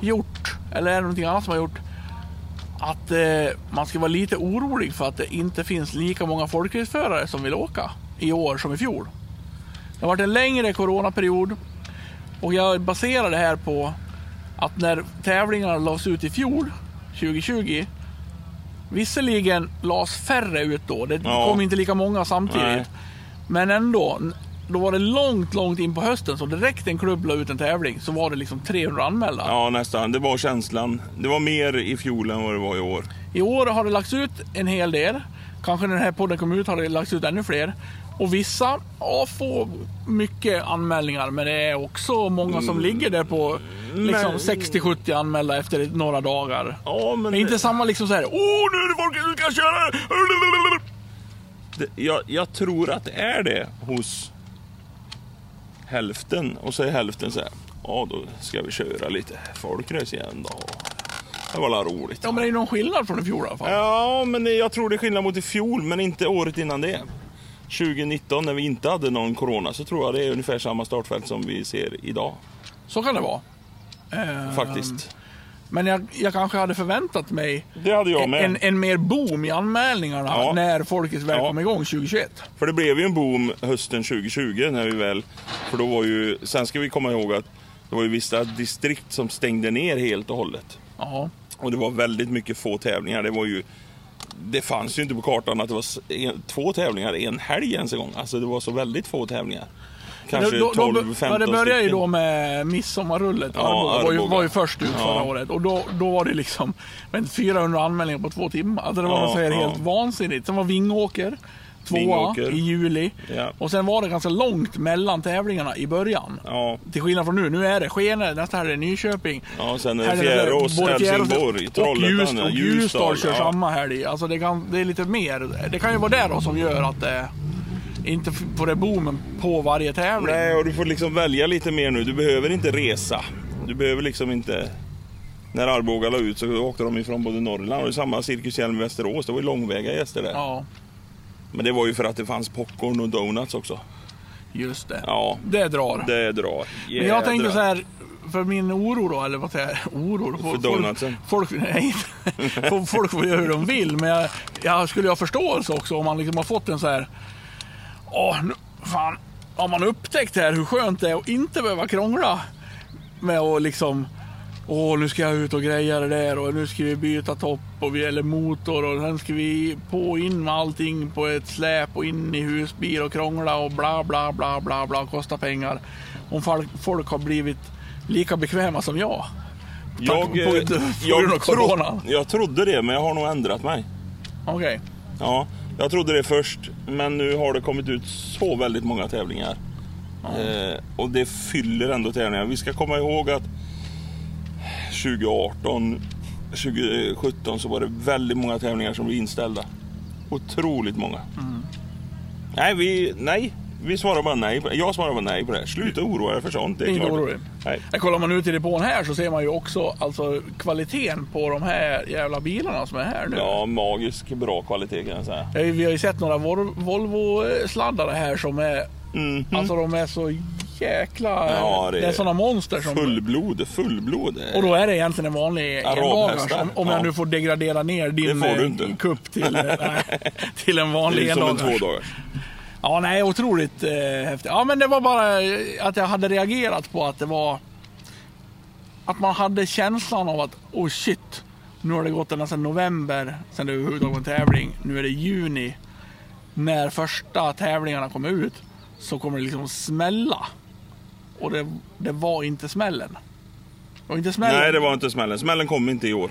A: gjort, eller är det någonting annat som har gjort, att eh, man ska vara lite orolig för att det inte finns lika många folkraceförare som vill åka i år som i fjol. Det har varit en längre coronaperiod och jag baserar det här på att när tävlingarna lades ut i fjol, 2020, visserligen lades färre ut då, det
B: Ja.
A: kom inte lika många samtidigt.
B: Nej.
A: Men ändå, då var det långt, långt in på hösten så direkt en klubb la ut en tävling så var det liksom 300 anmälda.
B: ja, nästan. Det var känslan. Det var mer i fjol än vad det var i år.
A: I år har det lagts ut en hel del. Kanske när den här podden kom ut har det lagts ut ännu fler. Och vissa ja, får mycket anmälningar men det är också många som ligger där på liksom
B: Men-
A: 60-70 anmälda efter några dagar.
B: Ja, men...
A: Det är inte samma liksom så här. Åh, nu är det folk som ska köra!
B: Det, jag, jag tror att det är det hos hälften. Och så är hälften så här. Ja, då ska vi köra lite folkrace igen då. Det var la roligt.
A: Ja, men det är någon skillnad från i fjol i alla fall.
B: Ja, men jag tror det är skillnad mot i fjol, men inte året innan det. 2019 när vi inte hade någon corona så tror jag det är ungefär samma startfält som vi ser idag.
A: Så kan det vara. Eh,
B: Faktiskt.
A: Men jag, jag kanske hade förväntat mig
B: hade
A: en, en mer boom i anmälningarna
B: Ja.
A: när Folkets väl
B: Ja.
A: kom igång 2021.
B: För det blev ju en boom hösten 2020 när vi väl... För då var ju... Sen ska vi komma ihåg att det var ju vissa distrikt som stängde ner helt och hållet.
A: Ja.
B: Och det var väldigt mycket få tävlingar. Det var ju... Det fanns ju inte på kartan att det var två tävlingar en helg ens en gång. Alltså det var så väldigt få tävlingar. Kanske
A: då, då,
B: 12,
A: då,
B: 15
A: ja, Det började ju
B: stycken.
A: då med midsommarrullet.
B: Ja,
A: Arboga var, ju, var ju först ut förra
B: Ja.
A: året. Och då, då var det liksom men 400 anmälningar på två timmar. Alltså det var
B: Ja, ja.
A: helt vansinnigt. Sen var Vingåker tvåa
B: Vingåker.
A: i juli.
B: Ja.
A: Och sen var det ganska långt mellan tävlingarna i början.
B: Ja,
A: Till skillnad från nu. Nu är det Skene, nästa här är Nyköping.
B: ja sen är det
A: är det
B: Fjärås, Helsingborg, Trollhättan,
A: och Ljusdal kör
B: ja.
A: samma helg. Alltså det, kan, det är lite mer. Det kan ju vara det då som gör att det inte får det boomen på varje tävling.
B: Nej, och du får liksom välja lite mer nu. Du behöver inte resa. Du behöver liksom inte... När Arboga la ut så åkte de ifrån både Norrland och samma Cirkus Hjelm i Västerås. Det var ju långväga gäster där.
A: Ja,
B: Men det var ju för att det fanns popcorn och donuts också.
A: just det.
B: Ja,
A: Det drar.
B: det drar.
A: Men jag tänker så här, för min oro då, eller vad säger jag? Oro?
B: För donutsen?
A: Folk, nej, folk, folk får göra hur de vill, men jag, jag skulle ha förståelse också om man liksom har fått en så här, åh, nu, fan, har man upptäckt här hur skönt det är att inte behöva krångla med att liksom Åh, nu ska jag ut och greja det där och nu ska vi byta topp och vi, eller motor och sen ska vi på in med allting på ett släp och in i husbil och krångla och bla bla bla bla bla kosta pengar. Om folk, har blivit lika bekväma som jag.
B: Jag,
A: på-
B: eh,
A: på grund av
B: jag, tro, jag trodde det, men jag har nog ändrat mig.
A: Okej.
B: Ja, jag trodde det först, men nu har det kommit ut så väldigt många tävlingar. Eh, och det fyller ändå tävlingar. Vi ska komma ihåg att 2018, 2017 så var det väldigt många tävlingar som blev inställda. Otroligt många. Nej, vi, nej, vi svarar bara nej. på- Jag svarar bara nej på det. Sluta oroa er för sånt. Det är
A: Inte
B: klart.
A: orolig.
B: Nej.
A: Ja, Kollar man ut i depån här så ser man ju också alltså, kvaliteten på de här jävla bilarna som är här nu.
B: Ja, magisk bra kvalitet kan jag säga.
A: Ja, Vi har ju sett några Vol- Volvo-sladdare här som är,
B: Mhm.
A: alltså de är så jäkla,
B: Ja,
A: det
B: det
A: är
B: är
A: sådana monster som
B: Fullblod, fullblod.
A: Och då är det egentligen en vanlig
B: Arabhästar.
A: endagars. Om, om jag
B: Ja.
A: nu får degradera ner din
B: Det får du
A: eh,
B: inte.
A: kupp till, eh, nej, till en
B: det
A: vanlig
B: är som en tvådagars.
A: Ja, nej, otroligt eh, häftigt. Ja, men det var bara eh, att jag hade reagerat på att det var... Att man hade känslan av att, oh shit, nu har det gått ända sedan november, sen det överhuvudtaget var en tävling. Nu är det juni. När första tävlingarna kommer ut så kommer det liksom smälla. Och det, det var inte smällen. Det var inte smällen.
B: Nej, det var inte smällen. Smällen kom inte i år.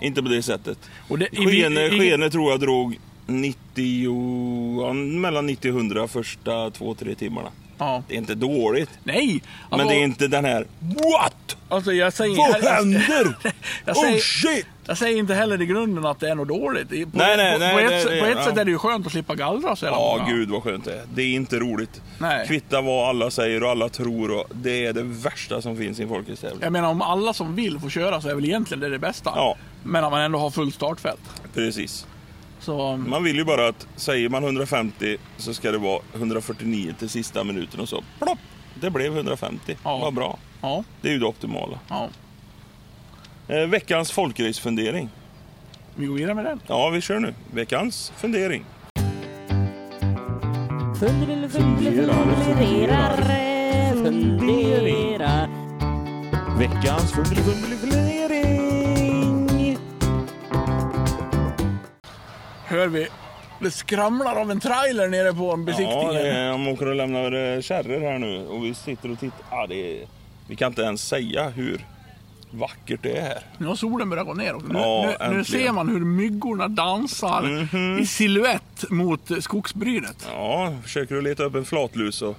B: Inte på det sättet.
A: Och det, i-
B: Skene,
A: i-
B: Skene tror jag drog 90, ja, mellan 90 och 100 första två, tre timmarna.
A: Ja.
B: Det är inte dåligt.
A: Nej!
B: Men det är inte den här What?
A: Alltså jag säger...
B: Vad händer?
A: Jag
B: Oh
A: säger,
B: shit!
A: jag säger inte heller i grunden att det är något dåligt. På,
B: Nej, nej,
A: på,
B: nej,
A: på ett,
B: nej, nej,
A: på ett
B: ja.
A: sätt är det ju skönt att slippa gallra så
B: Ja,
A: många.
B: gud vad skönt det är. Det är inte roligt.
A: Nej.
B: Kvitta vad alla säger och alla tror. Och det är det värsta som finns i en folkracetävling.
A: Jag menar om alla som vill får köra så är väl egentligen det det bästa.
B: Ja.
A: Men om man ändå har fullt startfält.
B: Precis.
A: Så,
B: Man vill ju bara att säger man 150 så ska det vara 149 till sista minuten och så plopp. Det blev 150.
A: Ja.
B: Vad bra.
A: ja,
B: Det är ju det optimala.
A: ja.
B: Eh, veckans folkracefundering.
A: Vi går vidare med den.
B: Ja, vi kör nu. Veckans fundering.
E: Funderar, funderar, funderar.
B: Veckans fundering.
A: Hör vi, det skramlar av en trailer nere på en besiktning.
B: Ja, det är, de åker och lämnar eh, kärror här nu och vi sitter och tittar. Ja, det är, vi kan inte ens säga hur vackert det är här.
A: Nu har solen börjat gå ner också. Nu,
B: Ja,
A: nu, nu ser man hur myggorna dansar i siluett mot skogsbrynet.
B: Ja, försöker du leta upp en flatlus och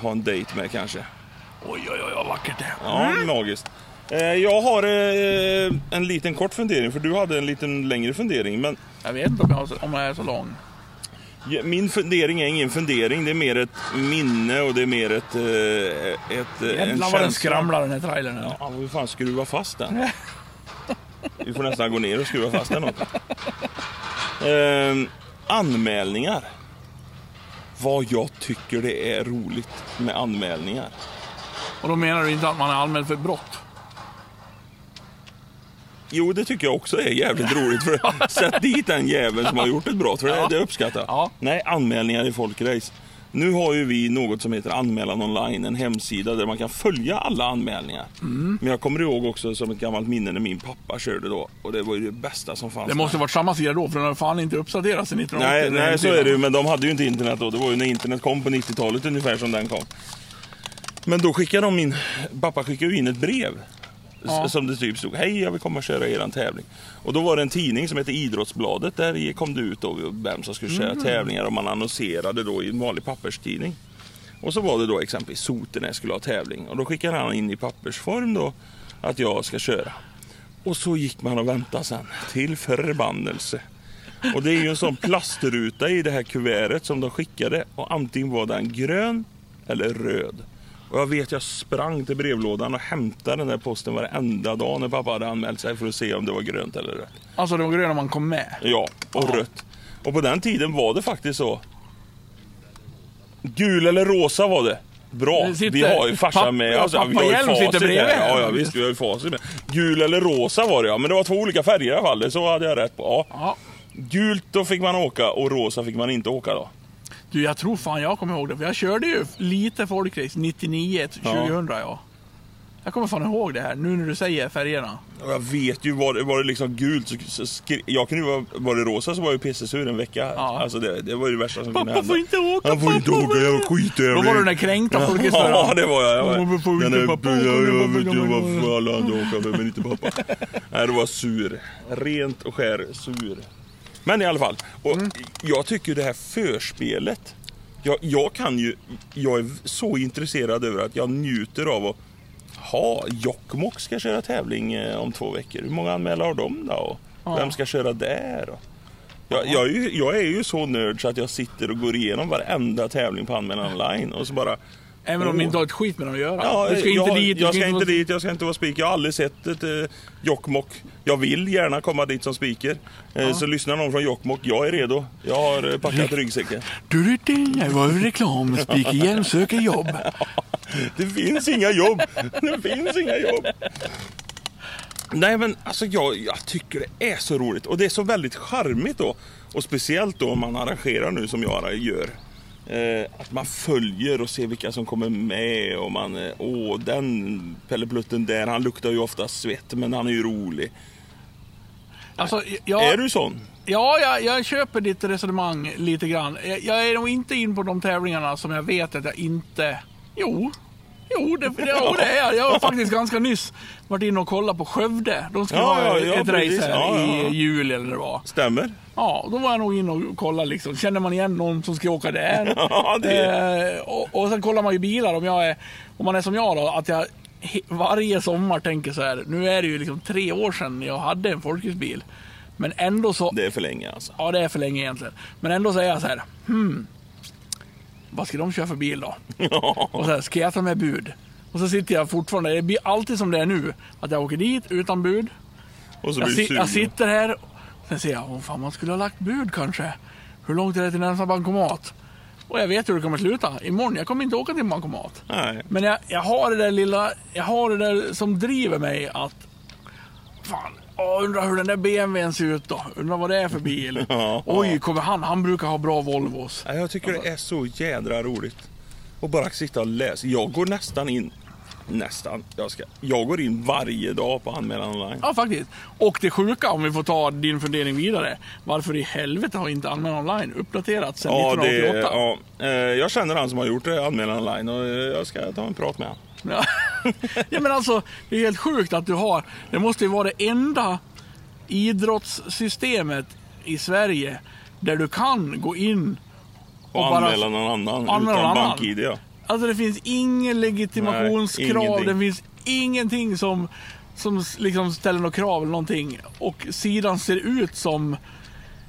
B: ha en dejt med kanske.
A: Oj, oj, oj, vad vackert det är.
B: Ja, magiskt. Eh, Jag har eh, en liten kort fundering, för du hade en liten längre fundering. Men
A: Jag vet inte om jag, är så lång.
B: min fundering är ingen fundering, det är mer ett minne och det är mer ett... eh, ett eh, en
A: Jävlar vad den skramlar den här trailern. Ja.
B: Ja, vi fan skruva fast den. Vi får nästan gå ner och skruva fast den också. Ehm, anmälningar. Vad jag tycker det är roligt med anmälningar.
A: Och då menar du inte att man är anmäld för brott?
B: Jo, det tycker jag också är jävligt roligt. För Sätt dit den jäveln som har gjort ett brott, för det, det uppskattar jag.
A: Ja.
B: Nej, anmälningar i folkrace. Nu har ju vi något som heter Anmälan online, en hemsida där man kan följa alla anmälningar.
A: Mm.
B: Men jag kommer ihåg också som ett gammalt minne när min pappa körde då. Och det var ju det bästa som fanns.
A: Det måste varit samma sida då, för den har fan inte uppdaterats sedan 1980.
B: Nej, nej så är det ju, men de hade ju inte internet då. Det var ju när internet kom på 90-talet ungefär som den kom. Men då skickade de in, pappa skickade ju in ett brev.
A: Ja.
B: Som det typ stod, hej jag vill komma och köra eran tävling. Och då var det en tidning som heter Idrottsbladet. Där kom det ut då vem som skulle köra tävlingar och man annonserade då i en vanlig papperstidning. Och så var det då exempelvis Sotenäs skulle ha tävling. Och då skickade han in i pappersform då att jag ska köra. Och så gick man och väntade sen. Till förbannelse. Och det är ju en sån plastruta i det här kuvertet som de skickade. Och antingen var den grön eller röd. Och jag vet jag sprang till brevlådan och hämtade den där posten varenda dag när pappa hade anmält sig för att se om det var grönt eller rött.
A: Alltså det var gröna man kom med.
B: Ja, och
A: Ja.
B: rött. Och på den tiden var det faktiskt så. Gul eller rosa var det. Bra,
A: Det sitter-
B: vi har ju farsan med oss. Vi
A: pappa
B: har ju
A: Hjelm sitter bredvid
B: här. Ja, ja, visst, vi har ju facit med. Gul eller rosa var det ja, men det var två olika färger i alla fall. Så hade jag rätt på. Ja.
A: Ja.
B: Gult då fick man åka och rosa fick man inte åka då.
A: Du, jag tror fan jag kommer ihåg det. För jag körde ju lite folkrace 99, 2000 ja. Jag kommer fan ihåg det här, nu när du säger färgerna.
B: Jag vet ju, var det, var det liksom gult så, så Jag kunde ju vara, var det rosa så var jag pissesur en vecka.
A: Ja.
B: Alltså det, det var ju det värsta som kunde
A: Pappa
B: hända.
A: får inte åka,
B: Han får inte
A: pappa
B: åka, jag var skittävling.
A: Då var du den där kränkta folkraceföraren.
B: Ja, det var jag. jag var,
A: får inte pappa
B: ja,
A: åka?
B: jag vet
A: man-
B: varför alla andra åker men inte pappa. Nej, det var sur. Rent och skär sur. Men i alla fall. Och
A: Mm.
B: Jag tycker det här förspelet. Jag, jag kan ju, jag är så intresserad över att jag njuter av att ha Jokkmokk ska köra tävling eh, om två veckor. Hur många anmälare har de då? Och
A: Ja.
B: Vem ska köra där? Jag, jag, är ju, jag är ju så nörd så att jag sitter och går igenom varenda tävling på Anmälan online och så bara
A: Även om det inte har ett skit med dem att göra.
B: Ja,
A: du ska inte
B: jag,
A: dit. du
B: Jag ska inte dit, jag ska inte vara speaker. Jag har aldrig sett ett eh, Jokkmokk. Jag vill gärna komma dit som speaker. Eh, Så lyssnar någon från Jokkmokk, jag är redo. Jag har eh, packat ryggsäcken.
A: Du, du, jag var reklam. Speaker Hjelm söker jobb.
B: Det finns inga jobb. Det finns inga jobb. Nej men alltså jag, jag tycker det är så roligt och det är så väldigt charmigt då. Och speciellt då om man arrangerar nu som jag gör. Eh, att man följer och ser vilka som kommer med och man, eh, åh den Pelle Plutten där, han luktar ju ofta svett men han är ju rolig.
A: Alltså, jag,
B: Är du sån?
A: Ja, jag, jag köper ditt resonemang lite grann. Jag, jag är nog inte in på de tävlingarna som jag vet att jag inte... Jo, jo det, jo, det är jag. Jag har faktiskt ganska nyss varit inne och kollat på Skövde. De skulle
B: Ja,
A: ha
B: ja,
A: ett
B: precis.
A: race här
B: Ja,
A: i juli eller det var.
B: Stämmer?
A: Ja, då var jag nog inne och kollade liksom. Känner man igen någon som ska åka där?
B: Ja, det
A: eh, och, och sen kollar man ju bilar om jag är, om man är som jag då, att jag varje sommar tänker så här. Nu är det ju liksom tre år sedan jag hade en folkracebil. Men ändå så,
B: Det är för länge alltså.
A: Ja, det är för länge egentligen. Men ändå säger jag så här. Hmm. Vad ska de köra för bil då? Och så här, ska jag ta med bud? Och så sitter jag fortfarande, det blir alltid som det är nu. Att jag åker dit utan bud.
B: Och så
A: Jag,
B: blir
A: si- jag sitter här. Sen säger jag, åh fan man skulle ha lagt bud kanske. Hur långt är det till närmsta bankomat? Och jag vet hur det kommer sluta. Imorgon, jag kommer inte åka till en bankomat.
B: Nej.
A: Men jag, jag har det där lilla, jag har det där som driver mig att Fan, åh, undrar hur den där BMWn ser ut då. Undrar vad det är för bil.
B: Ja.
A: Oj, kommer han? Han brukar ha bra Volvos.
B: Ja, Jag tycker det är så jädra roligt. Och bara sitta och läsa. Jag går nästan in, nästan, jag, ska, jag går in varje dag på anmälan online.
A: Ja, faktiskt. Och det sjuka, om vi får ta din fundering vidare. Varför i helvete har inte anmälan online uppdaterats sedan
B: Ja, det,
A: 1988?
B: ja, eh, jag känner han som har gjort det, anmälan online och eh, jag ska ta en prat med honom.
A: Ja. ja men alltså, det är helt sjukt att du har, det måste ju vara det enda idrottssystemet i Sverige där du kan gå in
B: Och,
A: bara-
B: anmäla någon annan
A: anmäla
B: utan
A: någon annan.
B: bank-id. Ja.
A: Alltså det finns ingen legitimationskrav,
B: Nej,
A: det finns ingenting som, som liksom ställer några krav eller någonting. Och sidan ser ut som,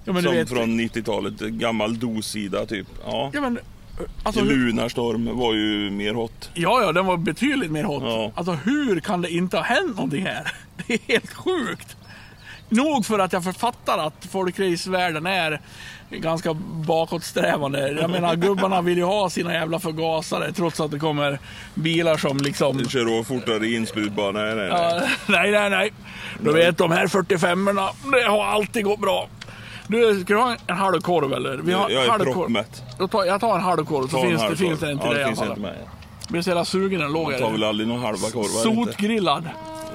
A: ja
B: Som
A: vet,
B: från 90-talet, gammal DOS-sida typ. Ja.
A: ja men, alltså,
B: Lunarstorm var ju mer hot.
A: ja ja den var betydligt mer hot.
B: Ja.
A: Alltså hur kan det inte ha hänt någonting här? Det är helt sjukt. Nog för att jag författar att folkracevärlden är ganska bakåtsträvande. Jag menar gubbarna vill ju ha sina jävla förgasare trots att det kommer bilar som liksom...
B: Du kör fortare i insprutbana. Nej, nej, nej.
A: Ja, nej, nej, nej. Du vet de här 45orna, det har alltid gått bra. Du, ska du ha en halv korv eller? Vi har
B: Jag är
A: korv.
B: proppmätt.
A: Tar, jag tar en halv korv så
B: en
A: finns det, finns
B: korv.
A: det en till
B: ja,
A: dig
B: det finns
A: fall.
B: inte med.
A: Jag blir så jävla sugen när låg
B: Man tar väl aldrig någon halva inte?
A: Sotgrillad.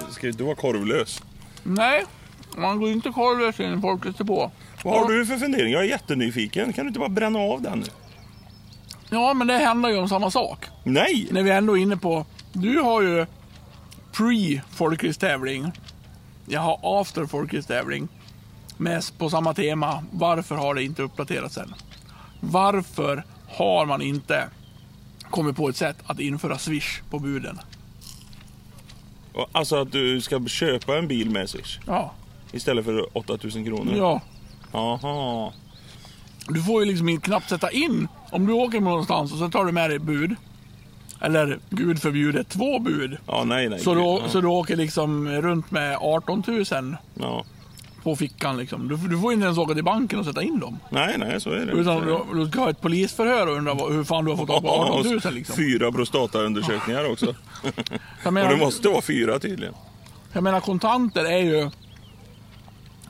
B: Det ska ju inte vara korvlös.
A: Nej, man går ju inte korvlös in i folkracedepå.
B: Vad har du för fundering? Jag är jättenyfiken. Kan du inte bara bränna av den nu?
A: Ja, men det handlar ju om samma sak.
B: Nej!
A: När vi ändå är inne på... Du har ju pre folkracetävling. Jag har after folkracetävling. Mest på samma tema. Varför har det inte uppdaterats än? Varför har man inte kommit på ett sätt att införa Swish på buden?
B: Alltså att du ska köpa en bil med Swish
A: Ja.
B: istället för 8000 kronor?
A: ja.
B: Jaha.
A: Du får ju liksom knappt sätta in. Om du åker någonstans och sen tar du med dig bud. Eller gud förbjude, två bud.
B: Ja, nej, nej.
A: Så du,
B: ja.
A: så du åker liksom runt med 18 000
B: Ja.
A: På fickan. Liksom. Du, du får inte ens åka till banken och sätta in dem.
B: Nej, nej, så är det.
A: Utan du, du ska ha ett polisförhör och undra hur fan du har fått tag på 18 000.
B: och
A: Liksom.
B: Fyra prostataundersökningar också.
A: Jag,
B: Och
A: menar,
B: det måste vara fyra tydligen.
A: jag menar kontanter är ju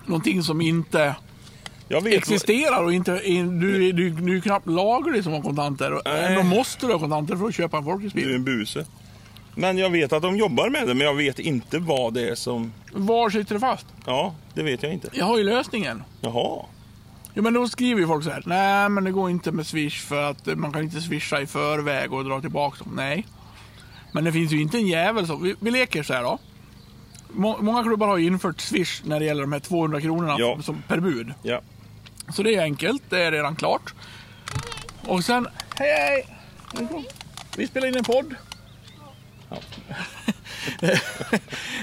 A: någonting som inte existerar och inte, in, du, du, du är knappt laglig som har kontanter. Ändå måste du ha kontanter för att köpa en
B: Du är
A: folkracebil.
B: en buse. Men jag vet att de jobbar med det, men jag vet inte vad det är som...
A: Var sitter det fast?
B: Ja, det vet jag inte.
A: Jag har ju lösningen.
B: Jaha.
A: Jo men då skriver ju folk så här. Nej men det går inte med Swish för att man kan inte swisha i förväg och dra tillbaka dem. Nej. Men det finns ju inte en jävel som... Vi, vi leker så här då. Må, många klubbar har ju infört Swish när det gäller de här 200 kronorna
B: Ja.
A: som, per bud.
B: Ja.
A: Så det är enkelt. Det är redan klart. Och sen... Hej hej! Vi spelar in en podd.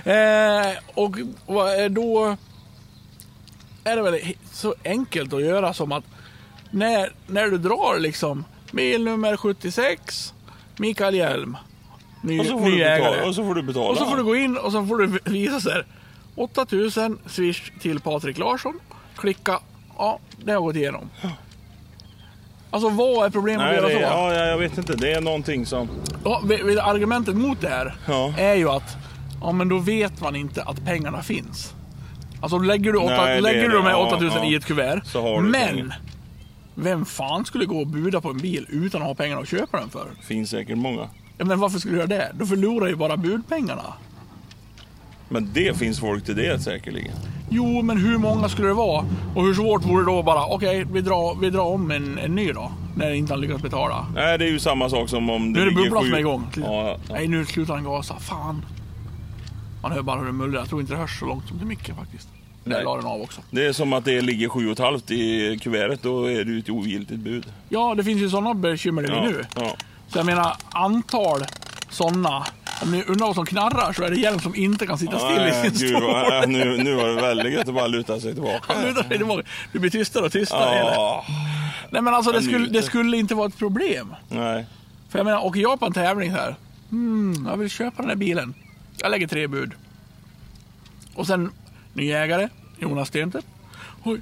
A: Eh, och då är det väl så enkelt att göra som att när, när du drar liksom bilnummer 76, Mikael Hjelm, ny,
B: Och så får
A: ny
B: du betala.
A: ägare.
B: Och så får du betala.
A: Och så får du gå in och så får du visa så här. 8000 swish till Patrik Larsson. Klicka. Ja, det har gått igenom. Alltså vad är problemet
B: Nej,
A: att
B: det,
A: göra så?
B: ja, ja, jag vet inte. Det är någonting som...
A: Ja, argumentet mot det här
B: Ja.
A: är ju att ja, men då vet man inte att pengarna finns. Alltså lägger du, åtta,
B: Nej,
A: lägger du de här
B: det. Ja,
A: 8000
B: ja.
A: i ett kuvert. Men
B: pengar.
A: vem fan skulle gå och buda på en bil utan att ha pengarna att köpa den för?
B: finns säkert många.
A: Ja, men varför skulle du göra det? Då förlorar ju bara budpengarna.
B: Men det finns folk till det säkerligen.
A: Jo, men hur många skulle det vara? Och hur svårt vore det då bara, okej, vi, drar, vi drar om en, en ny då. När inte han lyckats betala.
B: Nej, det är ju samma sak som om det
A: Nu är det bubblan som är igång.
B: Ja, ja.
A: Nej, nu slutar han gasa. Fan. Man hör bara hur det mullrar. Jag tror inte det hörs så långt som till micken faktiskt. Där
B: Nej.
A: la den av också.
B: Det är som att det ligger sju och ett halvt i kuvertet. Då är det ju ett ogiltigt bud.
A: Ja, det finns ju sådana bekymmer
B: Ja,
A: nu.
B: ja.
A: Så jag menar, antal sådana. Om ni undrar vad som knarrar så är det hjälm som inte kan sitta still i sin stol.
B: vad- nu, nu var det väldigt gött att bara luta sig tillbaka.
A: Han lutar sig tillbaka. Du blir tystare och tystare. det.
B: Ja,
A: Nej men alltså det skulle, det skulle inte vara ett problem.
B: nej.
A: För jag menar, åker jag på en tävling här. Hmm, jag vill köpa den här bilen. Jag lägger tre bud. Och sen ny ägare, Jonas Stenstedt. Oj,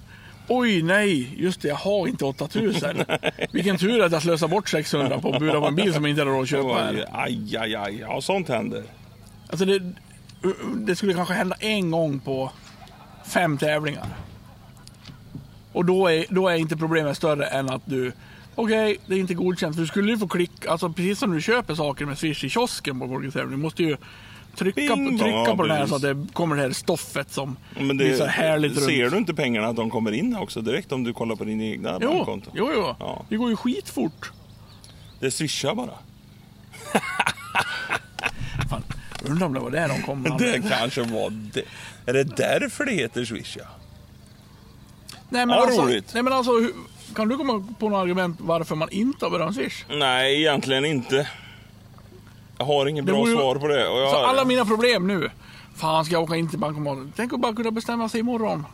A: oj nej, just det, jag har inte 8000. Vilken tur att jag slösar bort 600 på att buda på en bil som jag inte har råd att köpa här.
B: Aj, aj, aj. Ja, sånt händer.
A: Alltså det, det skulle kanske hända en gång på fem tävlingar. Och då är, då är inte problemet större än att du Okej, det är inte godkänt. För du skulle ju få klicka, alltså precis som du köper saker med Swish i kiosken på Folkets Du måste ju trycka,
B: Bing,
A: på, trycka
B: ja,
A: på den här så att det kommer det här stoffet som
B: Men
A: blir
B: det,
A: så härligt
B: ser
A: runt.
B: du inte pengarna att de kommer in också direkt om du kollar på din egna
A: Jo,
B: bankkonto?
A: jo, jo.
B: Ja.
A: Det går ju skitfort.
B: Det swishar bara.
A: Fan, undrar om det var där de kom.
B: Det kanske var det. Är det därför det heter swish ja?
A: Nej, men
B: Ja,
A: alltså,
B: roligt.
A: Nej, men alltså, kan du komma på något argument varför man inte har berömt Swish?
B: Nej, egentligen inte. Jag har ingen
A: Det
B: bra
A: ju-
B: svar på det.
A: Så alla mina problem nu. Fan, ska jag åka in till bankomaten? Tänk att bara kunna bestämma sig imorgon.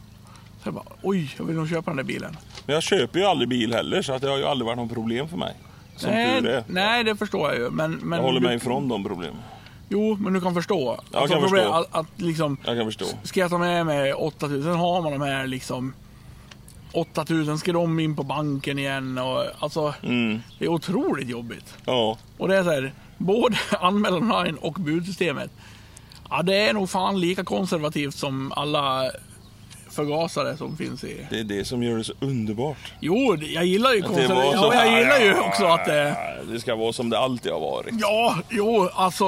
A: Så jag bara, oj, jag vill nog köpa den där bilen.
B: Men jag köper ju aldrig bil heller, så att det har ju aldrig varit något problem för mig. Som
A: nej,
B: tur är.
A: nej, det förstår jag ju. Men, men
B: Jag håller
A: du,
B: mig ifrån de problemen.
A: Jo, men du kan förstå.
B: Jag kan
A: problem,
B: förstå.
A: Att, att liksom,
B: Jag kan förstå.
A: ska jag ta med mig 8000, sen har man de här liksom 8000, ska de in på banken igen och alltså,
B: Mm.
A: det är otroligt jobbigt.
B: Ja,
A: Och det är så här, både anmälan online och budsystemet. Ja, det är nog fan lika konservativt som alla förgasare som finns i...
B: det är det som gör det så underbart.
A: Jo, jag gillar ju konservativt. Ja, jag
B: här,
A: gillar ju också att det...
B: Det ska vara som det alltid har varit.
A: Ja, jo, alltså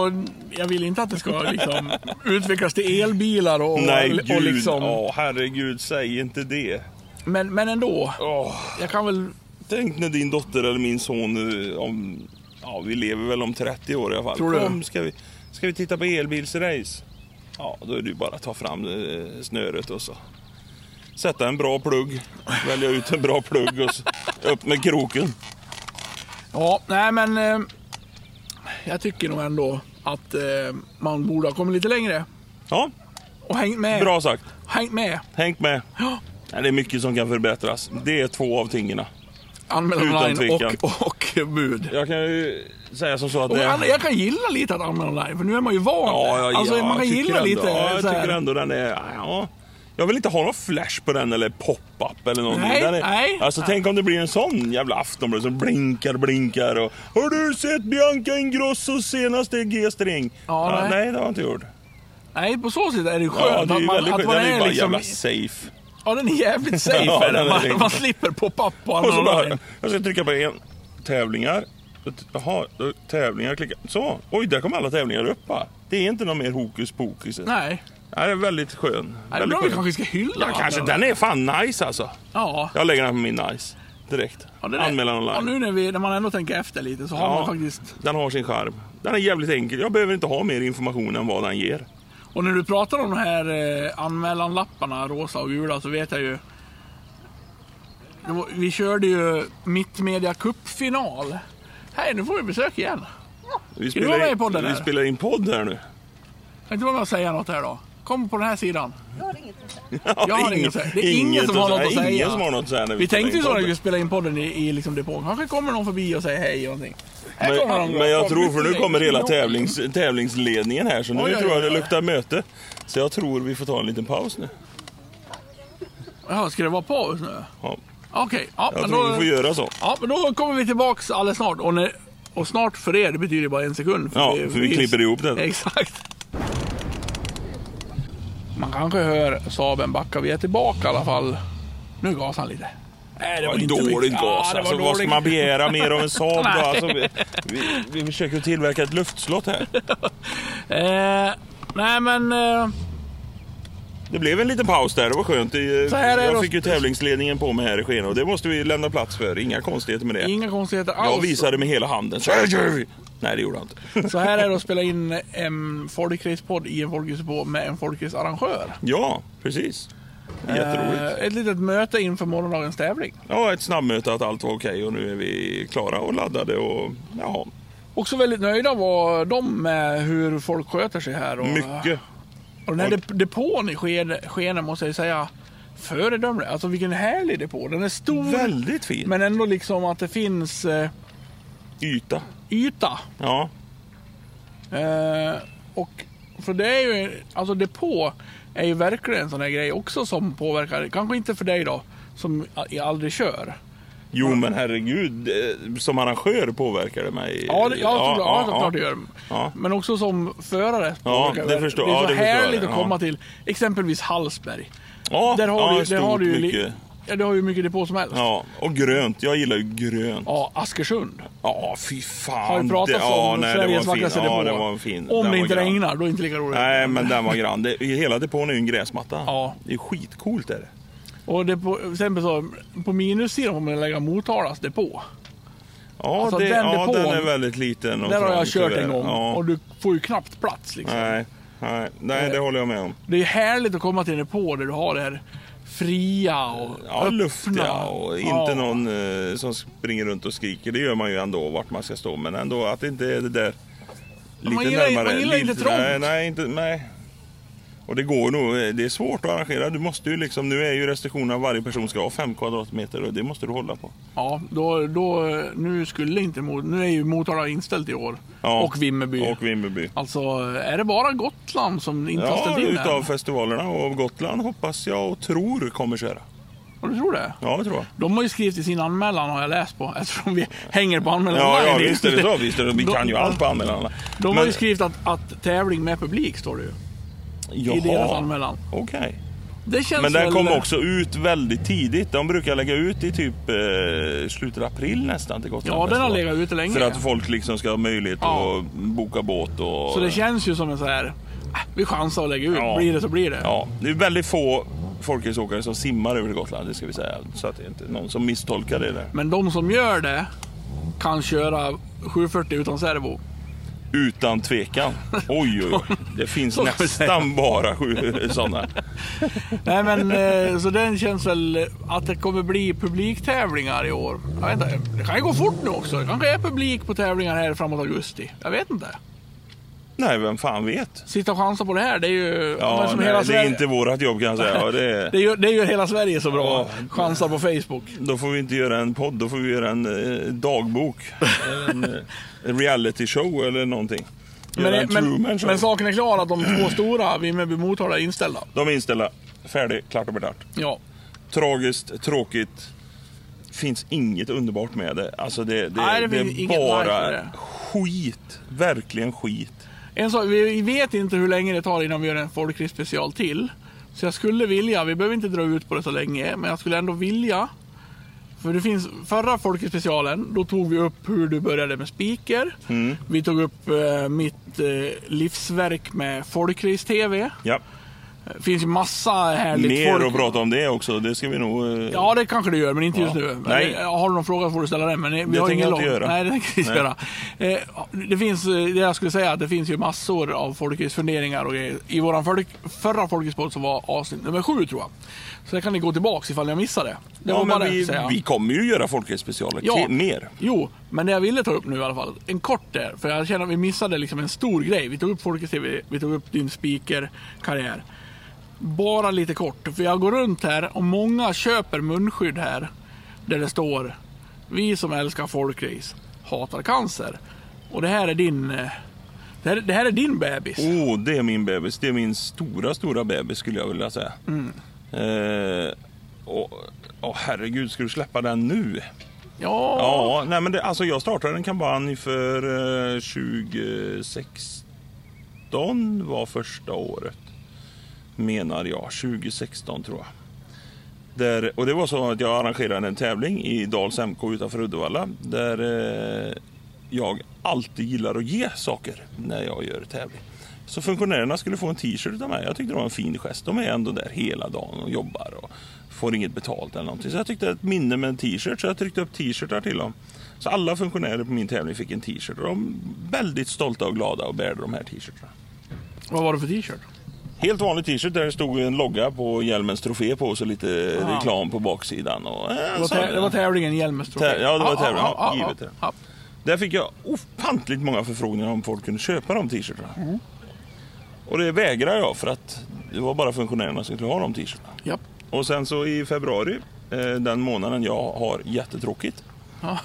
A: jag vill inte att det ska liksom utvecklas till elbilar och,
B: Nej,
A: och,
B: gud.
A: och liksom...
B: Åh, herregud, säg inte det.
A: Men, men ändå.
B: Åh,
A: Jag kan väl...
B: tänk när din dotter eller min son, eh, om, ja, vi lever väl om 30 år i alla fall.
A: Tror du?
B: Kom, ska vi, Ska vi titta på elbilsrace? Ja, då är det ju bara att ta fram eh, snöret och så sätta en bra plugg, välja ut en bra plugg och så upp med kroken.
A: Ja, nej men eh, jag tycker nog ändå att eh, man borde ha kommit lite längre
B: Ja,
A: och hängt med.
B: bra sagt.
A: Hängt med.
B: Hängt med.
A: Ja.
B: Det är mycket som kan förbättras. Det är två av tingen.
A: Anmäla
B: Utan
A: online och, och bud.
B: Jag kan ju säga som så att det...
A: jag, kan gilla lite att anmäla online, för nu är man ju van.
B: Ja, ja,
A: alltså,
B: ja,
A: man kan gilla
B: ändå,
A: lite
B: Ja, jag tycker ändå den är... Ja, jag vill inte ha någon flash på den eller pop-up eller någonting.
A: Nej,
B: är,
A: nej.
B: Alltså tänk om det blir en sån jävla Aftonbladet som blinkar blinkar och Har du sett Bianca Ingrossos senaste G-string?
A: Ja, nej.
B: nej, det har jag inte gjort.
A: Nej, på så sätt är det skönt
B: Ja, det är
A: att man, att man
B: är
A: är liksom...
B: jävla safe.
A: Ja, den är jävligt safe.
B: Ja,
A: den.
B: den
A: man, man slipper pop-up på
B: Och så
A: anmäla
B: bara, jag ska trycka på en. Tävlingar. Jaha, tävlingar, klicka. Så, oj där kom alla tävlingar upp va? Det är inte någon mer hokus pokus.
A: Nej,
B: Nej, det är väldigt skön.
A: Nej,
B: väldigt
A: bra vi kanske ska hylla
B: Ja, kanske. Den är fan nice alltså.
A: Ja.
B: Jag lägger den på min nice. Direkt.
A: Ja, den är-
B: Anmälan
A: Ja,
B: online.
A: nu när, vi, när man ändå tänker efter lite så har man faktiskt...
B: Den har sin charm. Den är jävligt enkel. Jag behöver inte ha mer information än vad den ger.
A: Och när du pratar om de här eh, anmälanlapparna, rosa och gula, så vet jag ju... Var- Vi körde ju Mittmedia Cup-final. Hej, nu får vi besök igen.
B: Vi
A: i
B: in, vi spelar in podd här nu.
A: Kan inte vara med och säga något här då? Kom på den här sidan.
B: Ja,
A: Jag har inget att säga. Det är ingen som har något att säga.
B: Ingen som har något att säga när vi,
A: Vi tänkte ju så när vi spelade in podden i, i liksom depån. Kanske kommer någon förbi och säger hej och någonting. Här kommer
B: Men,
A: någon.
B: men jag tror, för nu kommer hela tävlings, tävlingsledningen här så nu
A: Oj, oj,
B: tror jag
A: oj,
B: det
A: oj.
B: luktar möte. Så jag tror vi får ta en liten paus nu.
A: Jaha, ska det vara paus nu?
B: Ja,
A: Okej, ja,
B: jag
A: men
B: tror
A: då,
B: vi får göra så.
A: ja, men då kommer vi tillbaks alldeles snart. Och, när, och snart för er, det betyder bara en sekund.
B: Ja, för vi klipper ihop det.
A: Exakt. Man kanske hör Saaben backa. Vi är tillbaka i alla fall. Nu gasar han lite. Nej,
B: Det var
A: inte
B: dåligt
A: mycket.
B: gas.
A: Ja, det var
B: alltså, vad ska
A: dåligt.
B: man begära mer av en Saab då? Alltså, vi, vi, vi försöker tillverka ett luftslott här.
A: Eh, nej, men... Eh,
B: Det blev en liten paus där, det var skönt. Det- Jag
A: det.
B: fick ju tävlingsledningen på mig här i sken och det måste vi lämna plats för. Inga konstigheter med det.
A: inga konstigheter alls.
B: Jag visade med hela handen. Så här gör vi! Nej, det gjorde han inte.
A: Så här är det att spela in en folkracepodd i en folkracepodd med en folkracearrangör.
B: Ja, precis. Jätteroligt.
A: Eh, ett litet möte inför morgondagens tävling.
B: Ja, ett snabbmöte att allt var okej och nu är vi klara och laddade och ja,
A: Också väldigt nöjda var de med hur folk sköter sig här. Och,
B: mycket.
A: Och den här dep- depån i Skene måste jag säga föredömlig. Alltså vilken härlig depå. Den är stor
B: Väldigt fin.
A: men ändå liksom att det finns eh,
B: Yta.
A: Yta.
B: Ja,
A: Eh, och för det är ju, alltså depå är ju verkligen en sån här grej också som påverkar, kanske inte för dig då, som aldrig kör.
B: jo men herregud, eh, som arrangör påverkar det mig.
A: Ja, det, ja, ja, ja,
B: ja,
A: klart det gör.
B: Ja.
A: Men också som förare.
B: Ja,
A: påverkar
B: det förstår-
A: det är
B: ja,
A: så
B: det jag
A: härligt
B: det,
A: att
B: ja.
A: komma till exempelvis Hallsberg.
B: Ja,
A: Där har
B: ja,
A: du, där har du ju
B: mycket.
A: Ja, det har ju mycket depå som helst. Ja,
B: Ja, och grönt. Jag gillar ju grönt.
A: Askersund.
B: Ja, fy fan.
A: Har ju pratats
B: det, ja,
A: om
B: var
A: Sveriges vackraste
B: Ja,
A: depå.
B: det var fin.
A: Om
B: Den
A: det inte
B: grann.
A: regnar, då är det inte lika roligt.
B: Nej, men den var grann. Det, hela depån är ju en gräsmatta.
A: Ja.
B: Det är skitcoolt är det.
A: Och det på, exempel så, på minussidan får man lägga Motalas depå.
B: Ja,
A: Alltså,
B: det,
A: den
B: ja
A: depån,
B: den är väldigt liten. Och
A: Där har jag kört
B: tyvärr.
A: en gång
B: Ja.
A: och du får ju knappt plats liksom.
B: Nej, nej, nej, det håller jag med om.
A: Det är härligt att komma till en depå där du har det här fria och
B: Ja, luftiga och inte
A: Ja.
B: någon eh, som springer runt och skriker. Det gör man ju ändå vart man ska stå. Men ändå att det inte är det där lite
A: man gillar-
B: närmare.
A: man gillar inte trångt.
B: Nej, nej, inte, nej. Och det går nog. eh, Det är svårt att arrangera. Du måste ju liksom, nu är ju restriktionerna varje person ska ha fem kvadratmeter och det måste du hålla på.
A: Ja, då, då, nu skulle inte nu är ju Motala inställt i år.
B: Ja.
A: Och Vimmerby.
B: Och Vimmerby.
A: Alltså, är det bara Gotland som inte har
B: Ja,
A: ställt in
B: utav
A: än?
B: festivalerna och Gotland hoppas jag och tror kommer köra.
A: Ja, du tror det?
B: Ja, det tror jag.
A: De har ju skrivit i sin anmälan har jag läst på eftersom vi hänger på anmälan
B: Ja, ja visst är det så. Visst är det. Vi
A: De-
B: kan ju allt på anmälan.
A: De har ju skrivit att, att tävling med publik står det ju. I deras anmälan.
B: Okej.
A: Det känns
B: Men den
A: väl...
B: kom också ut väldigt tidigt. De brukar lägga ut i typ eh, slutet av april nästan till Gotland.
A: Ja, den har legat ute länge.
B: För att folk liksom ska ha möjlighet
A: Ja.
B: att boka båt och...
A: Så det känns ju som en så här... äh, Vi chansar att lägga ut.
B: Ja.
A: Blir det så blir det.
B: Ja, det är väldigt få folkraceåkare som simmar över Gotland, det ska vi säga. Så att det inte är någon som misstolkar det där.
A: Men de som gör det kan köra 740 utan servo.
B: Utan tvekan. Oj, oj, oj. Det finns nästan bara sådana.
A: Nej men eh, så den känns väl att det kommer bli publiktävlingar i år. Jag vet inte, det kan ju gå fort nu också. Det kanske är publik på tävlingar här framåt augusti. Jag vet inte.
B: Nej, vem fan vet?
A: Sitta och chansa på det här, det är ju...
B: Ja, nej,
A: hela
B: det är
A: Sverige-
B: inte vårat jobb kan jag säga. Ja, det är...
A: det, gör, det gör hela Sverige så bra.
B: Ja.
A: Chansar på Facebook.
B: Då får vi inte göra en podd, då får vi göra en eh, dagbok. En eh, reality show eller någonting.
A: Men,
B: en
A: men, men saken är klar att de två stora, Vimmerby Motala, är inställda.
B: De är inställda. Färdig, klart och klart.
A: Ja.
B: Tragiskt, tråkigt. Finns inget underbart med det. Alltså det, det,
A: Nej, det
B: det är bara
A: det.
B: skit. Verkligen skit.
A: En sak, vi vet inte hur länge det tar innan vi gör en folklig special till. Så jag skulle vilja, vi behöver inte dra ut på det så länge, men jag skulle ändå vilja. För det finns, förra folklig specialen, då tog vi upp hur du började med speaker.
B: Mm.
A: Vi tog upp eh, mitt eh, livsverk med folkrace-tv.
B: Ja.
A: Det finns ju massa härligt
B: Mer
A: folk.
B: att prata om det också. Det ska vi nog... eh,
A: Ja, det kanske det gör, men inte
B: Ja.
A: just nu.
B: Nej.
A: eh, Har du någon fråga får du ställa den. Men vi
B: Det
A: har
B: tänker
A: ingen
B: jag inte
A: lång.
B: göra.
A: Nej, det tänker vi inte göra. Eh, det finns, eh, det jag skulle säga, att det finns ju massor av folkrörelsefunderingar och grejer. I våran folk, förra folkrörelsepodd så var avsnitt nummer sju tror jag. Så det kan ni gå tillbaks ifall jag missade det. Det
B: ja, men vi,
A: jag
B: vi kommer ju göra folkhetsspecialer
A: Ja.
B: mer.
A: Jo, men det jag ville ta upp nu i alla fall, en kort där. För jag känner att vi missade liksom en stor grej. Vi tog upp Folkets TV, vi tog upp din speaker-karriär. Bara lite kort, för jag går runt här och många köper munskydd här. Där det står Vi som älskar folkrace hatar cancer. Och det här är din... eh, Det här, det här är din bebis.
B: Oh, det är min bebis. Det är min stora, stora bebis skulle jag vilja säga.
A: Mm.
B: Eh, och, åh, herregud, ska du släppa den nu?
A: Ja,
B: Ja, nej men det, alltså jag startade en kampanj för eh, 2016 var första året. Menar jag, 2016 tror jag. Där, och det var så att jag arrangerade en tävling i Dals MK utanför Uddevalla. Där eh, jag alltid gillar att ge saker när jag gör tävling. Så funktionärerna skulle få en t-shirt av mig. Jag tyckte det var en fin gest. De är ändå där hela dagen och jobbar och får inget betalt eller någonting. Så jag tyckte ett minne med en t-shirt så jag tryckte upp t-shirtar till dem. Så alla funktionärer på min tävling fick en t-shirt och de är väldigt stolta och glada och bärde de här t-shirtarna.
A: vad var det för t-shirt?
B: Helt vanlig t-shirt där det stod en logga på hjälmens trofé på och så lite
A: Ah.
B: reklam på baksidan. Och, eh,
A: Det var,
B: så-
A: tä- det var tävlingen Hjälmes trofé.
B: Tä- ja, det var tävling. Ja, givet det.
A: ja.
B: Där fick jag ofantligt många förfrågningar om folk kunde köpa de t-shirtarna.
A: Mm.
B: Och det vägrade jag för att det var bara funktionärerna som skulle ha de t-shirtarna.
A: Japp.
B: Och sen så i februari, eh, den månaden jag har jättetråkigt.
A: Ja.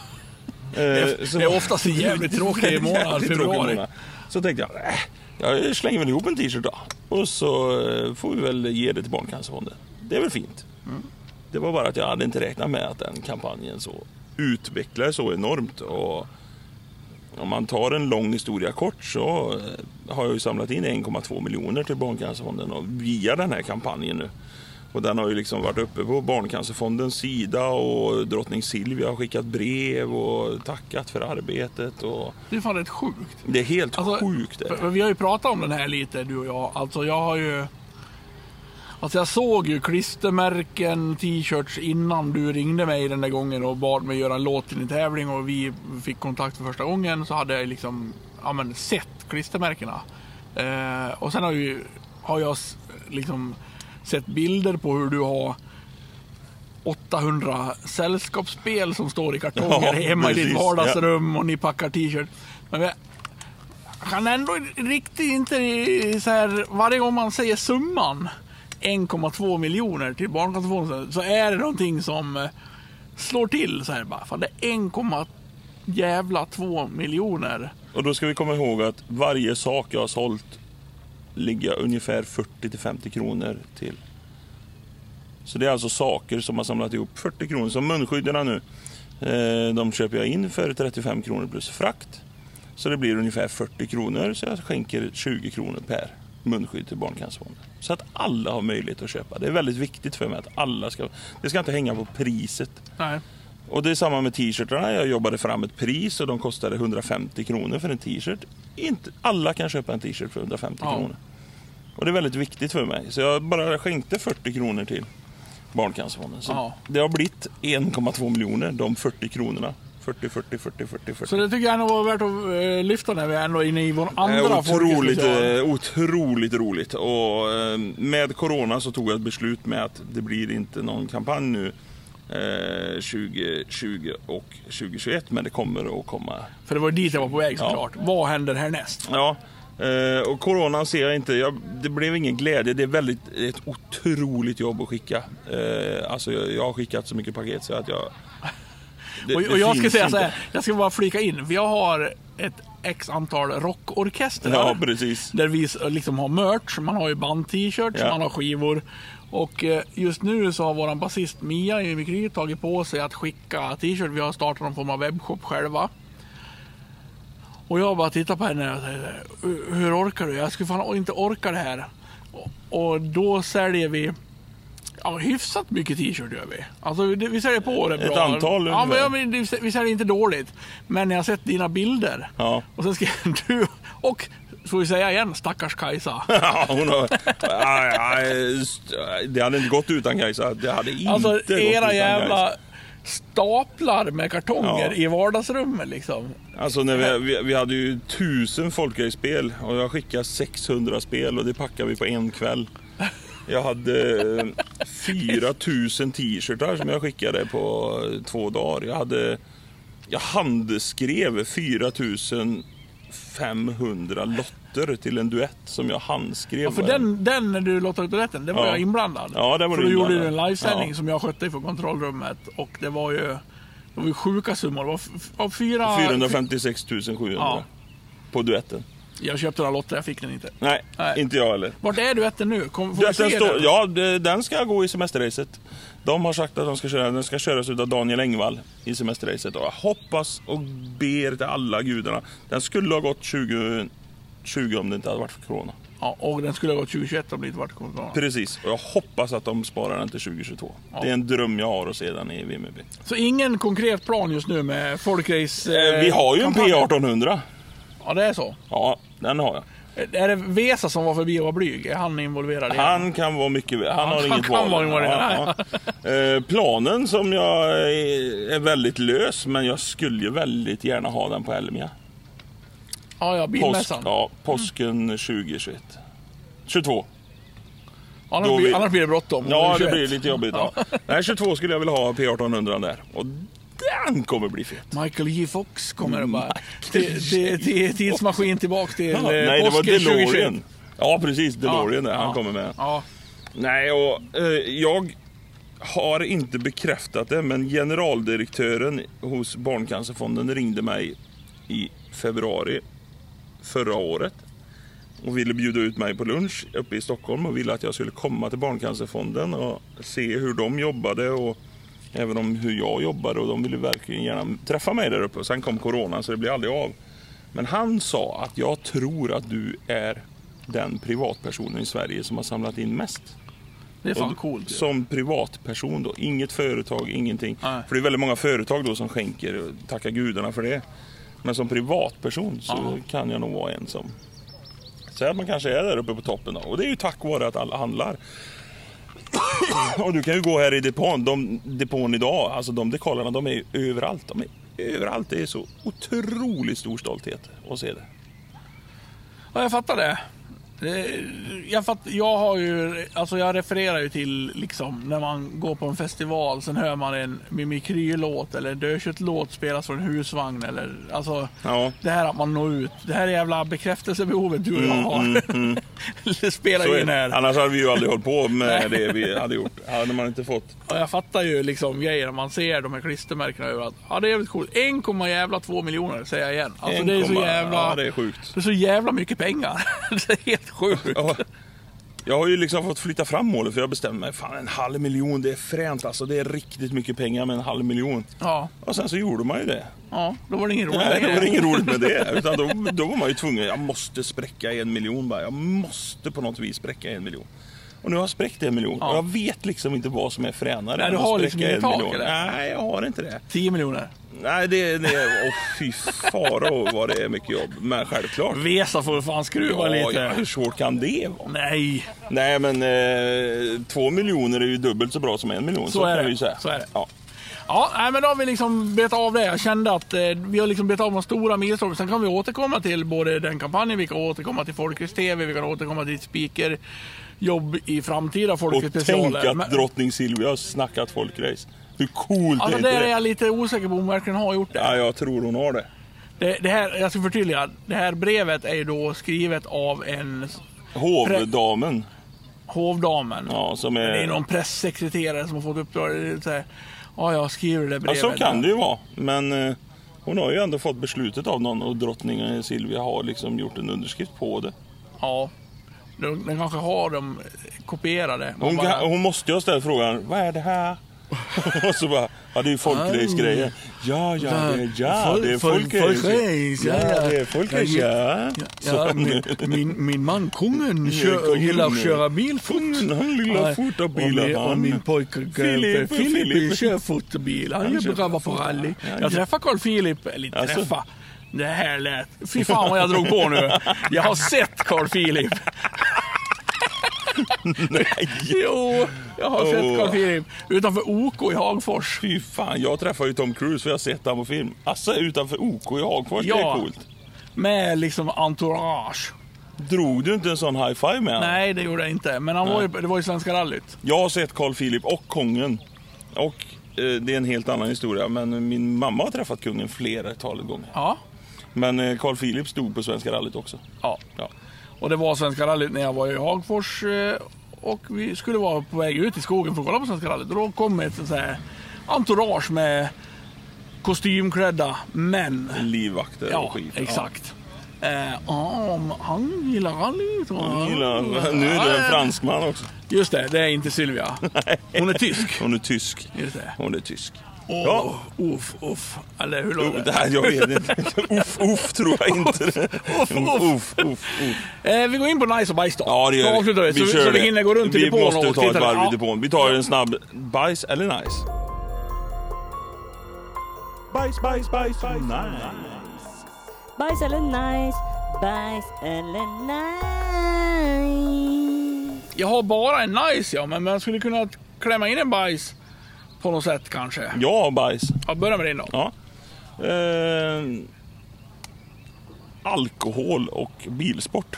B: eh,
A: Det
B: så-
A: är oftast en jävligt tråkig månad, februari.
B: månad. Så tänkte jag, äh, jag slänger väl ihop en t-shirt då. Och så eh, får vi väl ge det till Barncancerfonden. Det är väl fint.
A: Mm.
B: Det var bara att jag hade inte räknat med att den kampanjen så utvecklades så enormt. Och om man tar en lång historia kort så eh, har jag ju samlat in 1,2 miljoner till Barncancerfonden och via den här kampanjen nu. Och den har ju liksom varit uppe på Barncancerfondens sida och drottning Silvia har skickat brev och tackat för arbetet. Och
A: Det är fan rätt sjukt.
B: det är helt
A: Alltså,
B: sjukt. Det.
A: Vi har ju pratat om den här lite du och jag. Alltså jag har ju... Alltså jag såg ju klistermärken, t-shirts innan du ringde mig den där gången och bad mig göra en låt till en tävling och vi fick kontakt för första gången så hade jag liksom ja, men, sett klistermärkena. Eh, och sen har, ju, har jag liksom sett bilder på hur du har 800 sällskapsspel som står i kartonger
B: Ja,
A: hemma i ditt
B: precis,
A: vardagsrum och ni packar t-shirt. Men jag kan ändå riktigt inte så här, varje gång man säger summan 1,2 miljoner till Barncancerfonden så är det någonting som eh, slår till så här bara. Fan, det är 1, jävla 2 miljoner.
B: Och då ska vi komma ihåg att varje sak jag har sålt ligga ungefär 40-50 kronor till. Så det är alltså saker som har samlat ihop 40 kronor. Som munskydden nu. Eh, de köper jag in för 35 kronor plus frakt. Så det blir ungefär 40 kronor. Så jag skänker 20 kronor per munskydd till Barncancerfonden. Så att alla har möjlighet att köpa. Det är väldigt viktigt för mig att alla ska... Det ska inte hänga på priset.
A: Nej.
B: Och det är samma med t-shirtarna. Jag jobbade fram ett pris och de kostade 150 kronor för en t-shirt. Inte alla kan köpa en t-shirt för 150
A: Ja.
B: kronor. Och det är väldigt viktigt för mig. Så jag bara skänkte 40 kronor till Barncancerfonden. Så
A: Ja.
B: Det har blivit 1,2 miljoner, de 40 kronorna. 40, 40, 40, 40, 40.
A: Så det tycker jag ändå var värt att eh, lyfta när vi är ändå inne i vår andra
B: Eh, otroligt, eh, otroligt roligt. Och med Corona så tog jag ett beslut med att det blir inte någon kampanj nu 2020 och 2021. Men det kommer att komma.
A: För det var dit jag var på väg såklart. Vad händer härnäst?
B: Ja, eh, och Corona ser jag inte. Jag, det blev ingen glädje. Det är väldigt, ett otroligt jobb att skicka. Eh, alltså jag, jag har skickat så mycket paket så att jag... det-
A: Och, och jag ska säga
B: inte.
A: så här, jag ska bara flika in, för jag har ett x antal rockorkestrar.
B: Ja, precis.
A: Där vi liksom har merch, man har ju band-t-shirts,
B: Ja.
A: man har skivor. Och eh, just nu så har våran basist Mia i Mikry tagit på sig att skicka t-shirt. Vi har startat någon form av webbshop själva. Och jag bara tittar på henne och säger "Hur- orkar du? Jag skulle fan inte orka det här. Och, då säljer vi Ja, hyfsat mycket t-shirt gör vi. Alltså vi säljer på det
B: Ett
A: bra.
B: antal
A: ja, men, ja, men vi säljer inte dåligt. Men jag sett dina bilder.
B: Ja.
A: Och sen ska du och, får vi säga igen, stackars Kajsa.
B: Ja, hon har, det hade inte gått utan Kajsa. Det hade inte
A: Alltså
B: gått
A: era
B: utan
A: jävla
B: Kajsa.
A: staplar med kartonger
B: Ja.
A: i vardagsrummet liksom.
B: Alltså när vi, vi, vi hade ju tusen folkracespel och jag skickade 600 spel och det packade vi på en kväll. Jag hade eh, 4000 t-shirtar som jag skickade på eh, två dagar. Jag hade jag handskrev 4500 lotter till en duett som jag handskrev.
A: Ja, för den, den när du lottade ut rätten, det var
B: Ja.
A: jag inblandad.
B: Ja, där var
A: för
B: du
A: då gjorde du en
B: inblandad.
A: livesändning
B: Ja.
A: som jag skötte från kontrollrummet. Och det var ju, det var ju sjuka summor. Det var fyra...
B: 456 700
A: Ja.
B: på duetten.
A: Jag köpte några lotter, jag fick den inte.
B: Nej,
A: Nej.
B: inte jag heller.
A: Vart är duetten nu? Kom, får vi
B: Duetten
A: se
B: står,
A: den?
B: ja, det- den ska gå i semesterracet. De har sagt att de ska köra, den ska köras av Daniel Engvall i semesterracet. Och jag hoppas och ber till alla gudarna. Den skulle ha gått 2020 om det inte hade varit för Corona.
A: Ja, och den skulle ha gått 2021 om det inte varit corona.
B: Precis, och jag hoppas att de sparar den till 2022. Det är en dröm jag har att se den i Vimmerby.
A: Så ingen konkret plan just nu med folkrace
B: Eh, vi har ju en
A: kampanjen?
B: P1800.
A: Ja, det är så.
B: Ja, den har jag.
A: Är det Vesa som var förbi och var blyg? Är han involverad i det?
B: Han kan vara mycket Han har
A: han
B: inget
A: kan
B: val.
A: vara.
B: Ja, ja. Eh, Planen som jag är är väldigt lös, men jag skulle ju väldigt gärna ha den på Elmia.
A: Ja, ja,
B: Påsk,
A: bilmässan.
B: ja, påsken 2021. 22.
A: annars, blir,
B: vi-
A: annars blir det bråttom.
B: Ja, det
A: 21.
B: blir lite jobbigt. Ja. Nej, 22 skulle jag vilja ha P1800 där. Och den kommer bli fet.
A: Michael J Fox kommer och bara... Tidsmaskin tillbaka till
B: Ja,
A: eh,
B: nej, det var
A: påsken 2021.
B: DeLorean. Ja, precis. DeLorean där. Han
A: ja.
B: kommer med.
A: Ja,
B: Nej, och eh, jag har inte bekräftat det, men generaldirektören hos Barncancerfonden ringde mig i februari förra året och ville bjuda ut mig på lunch uppe i Stockholm och ville att jag skulle komma till Barncancerfonden och se hur de jobbade och även om hur jag jobbade och de ville verkligen gärna träffa mig där uppe. Och sen kom corona så det blev aldrig av. Men han sa att jag tror att du är den privatpersonen i Sverige som har samlat in mest.
A: det är fan
B: Och
A: coolt.
B: Som privatperson då, inget företag, ingenting.
A: Nej.
B: För det är väldigt många företag då som skänker, och tackar gudarna för det. Men som privatperson så
A: Ja.
B: kan jag nog vara en som... Säg att man kanske är där uppe på toppen då. Och det är ju tack vare att alla handlar och du kan ju gå här i depån, de, depån idag, alltså de dekalerna de är ju överallt. De är överallt. Det är så otroligt stor stolthet att se det.
A: Ja, jag fattar det. Det- Jag, fatt, jag har ju, alltså jag refererar ju till liksom när man går på en festival, sen hör man en Mimikry-låt eller en Dödkött-låt spelas från en husvagn eller alltså
B: Ja.
A: det här att man når ut. Det här jävla bekräftelsebehovet du och jag har. det spelar
B: Mm, Så
A: ju
B: är
A: in
B: det.
A: här.
B: Annars hade vi ju aldrig hållit på med det vi hade gjort. Hade man inte fått
A: Och jag fattar ju liksom grejer när man ser de här klistermärkena överallt. Ja, det är jävligt coolt. 1, jävla 2 miljoner säger jag igen. Alltså det är så
B: 1,-
A: jävla...
B: Ja, det är sjukt.
A: Det är så jävla mycket pengar. det är helt sjukt.
B: Ja, jag har ju liksom fått flytta fram målet för jag bestämde mig. Fan en halv miljon, det är fränt alltså. Det är riktigt mycket pengar med en halv miljon.
A: Ja,
B: Och sen så gjorde man ju det.
A: ja, då var det ingen roligt
B: Nej, det
A: längre.
B: var inget roligt med det. Utan då, då var man ju tvungen. Jag måste spräcka en miljon bara. Jag måste på något vis spräcka en miljon. Och nu har jag spräckt en miljon.
A: Ja.
B: Och jag vet liksom inte vad som är fränare
A: Nej, du har liksom inget tak,
B: miljon.
A: eller?
B: Nej, jag har inte det.
A: 10 miljoner.
B: Nej, det, det är... Åh fy fara vad det är mycket jobb. Men självklart.
A: Vesa får fan skruva
B: Ja,
A: lite.
B: ja, hur svårt kan det vara?
A: Nej,
B: Nej, men eh, två miljoner är ju dubbelt så bra som en miljon. Så,
A: så, är det.
B: vi säga.
A: så är det.
B: Ja.
A: Ja, men då har vi liksom betat av det. Jag kände att eh, vi har liksom betat av de stora milstolparna. Sen kan vi återkomma till både den kampanjen, vi kan återkomma till Folkets TV, vi kan återkomma till speakerjobb i framtida
B: Och
A: Folkets
B: tänk
A: specialer.
B: att
A: Men-
B: drottning Silvia har snackat folkrace. Hur coolt
A: Alltså
B: är
A: där
B: inte
A: är
B: det?
A: jag lite osäker på om hon verkligen har gjort det.
B: Ja, jag tror hon har det.
A: det, det här, jag ska förtydliga. Det här brevet är ju då skrivet av en
B: Hovdamen.
A: hovdamen.
B: Ja, som
A: Det är
B: är...
A: någon pressekreterare som har fått uppdrag. Det är så här, Ja, jag skriver det där
B: Ja,
A: brevet.
B: så kan det ju vara. Men eh, hon har ju ändå fått beslutet av någon och drottningen Silvia har liksom gjort en underskrift på det.
A: Ja. Den kanske har dem kopierade.
B: Hon,
A: bara-
B: hon måste ju ha ställt frågan, vad är det här? och så bara, ja det är ju folkrace-grejer. Ja, ja, det ja, det är folkrace.
A: Ja, ja.
B: det är folkrace, ja.
A: Ja, min, man kungen kör, gillar att köra bil fort.
B: Han gillar fota
A: och
B: bilar,
A: min- Och
B: han.
A: min pojke
B: Filip,
A: Filip, Filip,
B: Filip.
A: kör fotobil. Han
B: Han
A: är bra på rally.
B: Ja,
A: Jag
B: ja.
A: träffade Carl Philip, eller inte
B: Alltså.
A: träffa. Det här lät... Fy fan vad jag drog på nu. Jag har sett Carl Philip.
B: Nej,
A: Jo, jag har sett
B: Åh.
A: Carl Philip utanför OK i Hagfors.
B: fy fan. Jag träffade ju Tom Cruise för jag har sett honom på film. Alltså utanför OK i Hagfors, det
A: Ja.
B: är coolt.
A: Med liksom entourage.
B: Drog du inte en sån high five med honom?
A: Nej, det gjorde jag inte. Men han var ju, det var ju Svenska rallyt.
B: Jag har sett Carl Philip och kungen. Och eh, det är en helt annan historia. Men min mamma har träffat kungen flera talet gånger.
A: Ja.
B: Men eh, Carl Philip stod på Svenska rallyt också.
A: ja.
B: Ja.
A: Och det var Svenska rallyt när jag var i Hagfors. eh, Och vi skulle vara på väg ut i skogen för att kolla på Svenska rallyt. Och då kom ett sånt här entourage med kostymklädda män.
B: Livvakter och
A: Ja,
B: skit.
A: exakt. Eh, ja, han gillar rallyt.
B: Ja. Han gillar, nu är det en fransman också.
A: Just det, det är inte Silvia. Hon är tysk.
B: Hon är tysk.
A: Just det.
B: Hon är tysk.
A: Åh,
B: Ja.
A: Uff, uff. Eller hur låter
B: Det jag vet inte. Uff, uff tror jag inte.
A: Uff, uff.
B: uff, uff, uff.
A: Eh, vi går in på nice och bajs då.
B: Ja, det gör vi.
A: avslutar vi. Så,
B: kör
A: så vi hinner gå runt i
B: Vi
A: depån
B: måste
A: och
B: ta ett
A: titta.
B: varv i depån. Vi tar en snabb bajs eller nice. Bajs, bajs, bajs, nice.
E: Bajs eller nice, bajs eller nice.
A: Jag har bara en nice ja, men man skulle kunna klämma in en bajs på något sätt kanske.
B: Ja, bajs.
A: Ja, börja med din då.
B: Ja. Eh, alkohol och bilsport.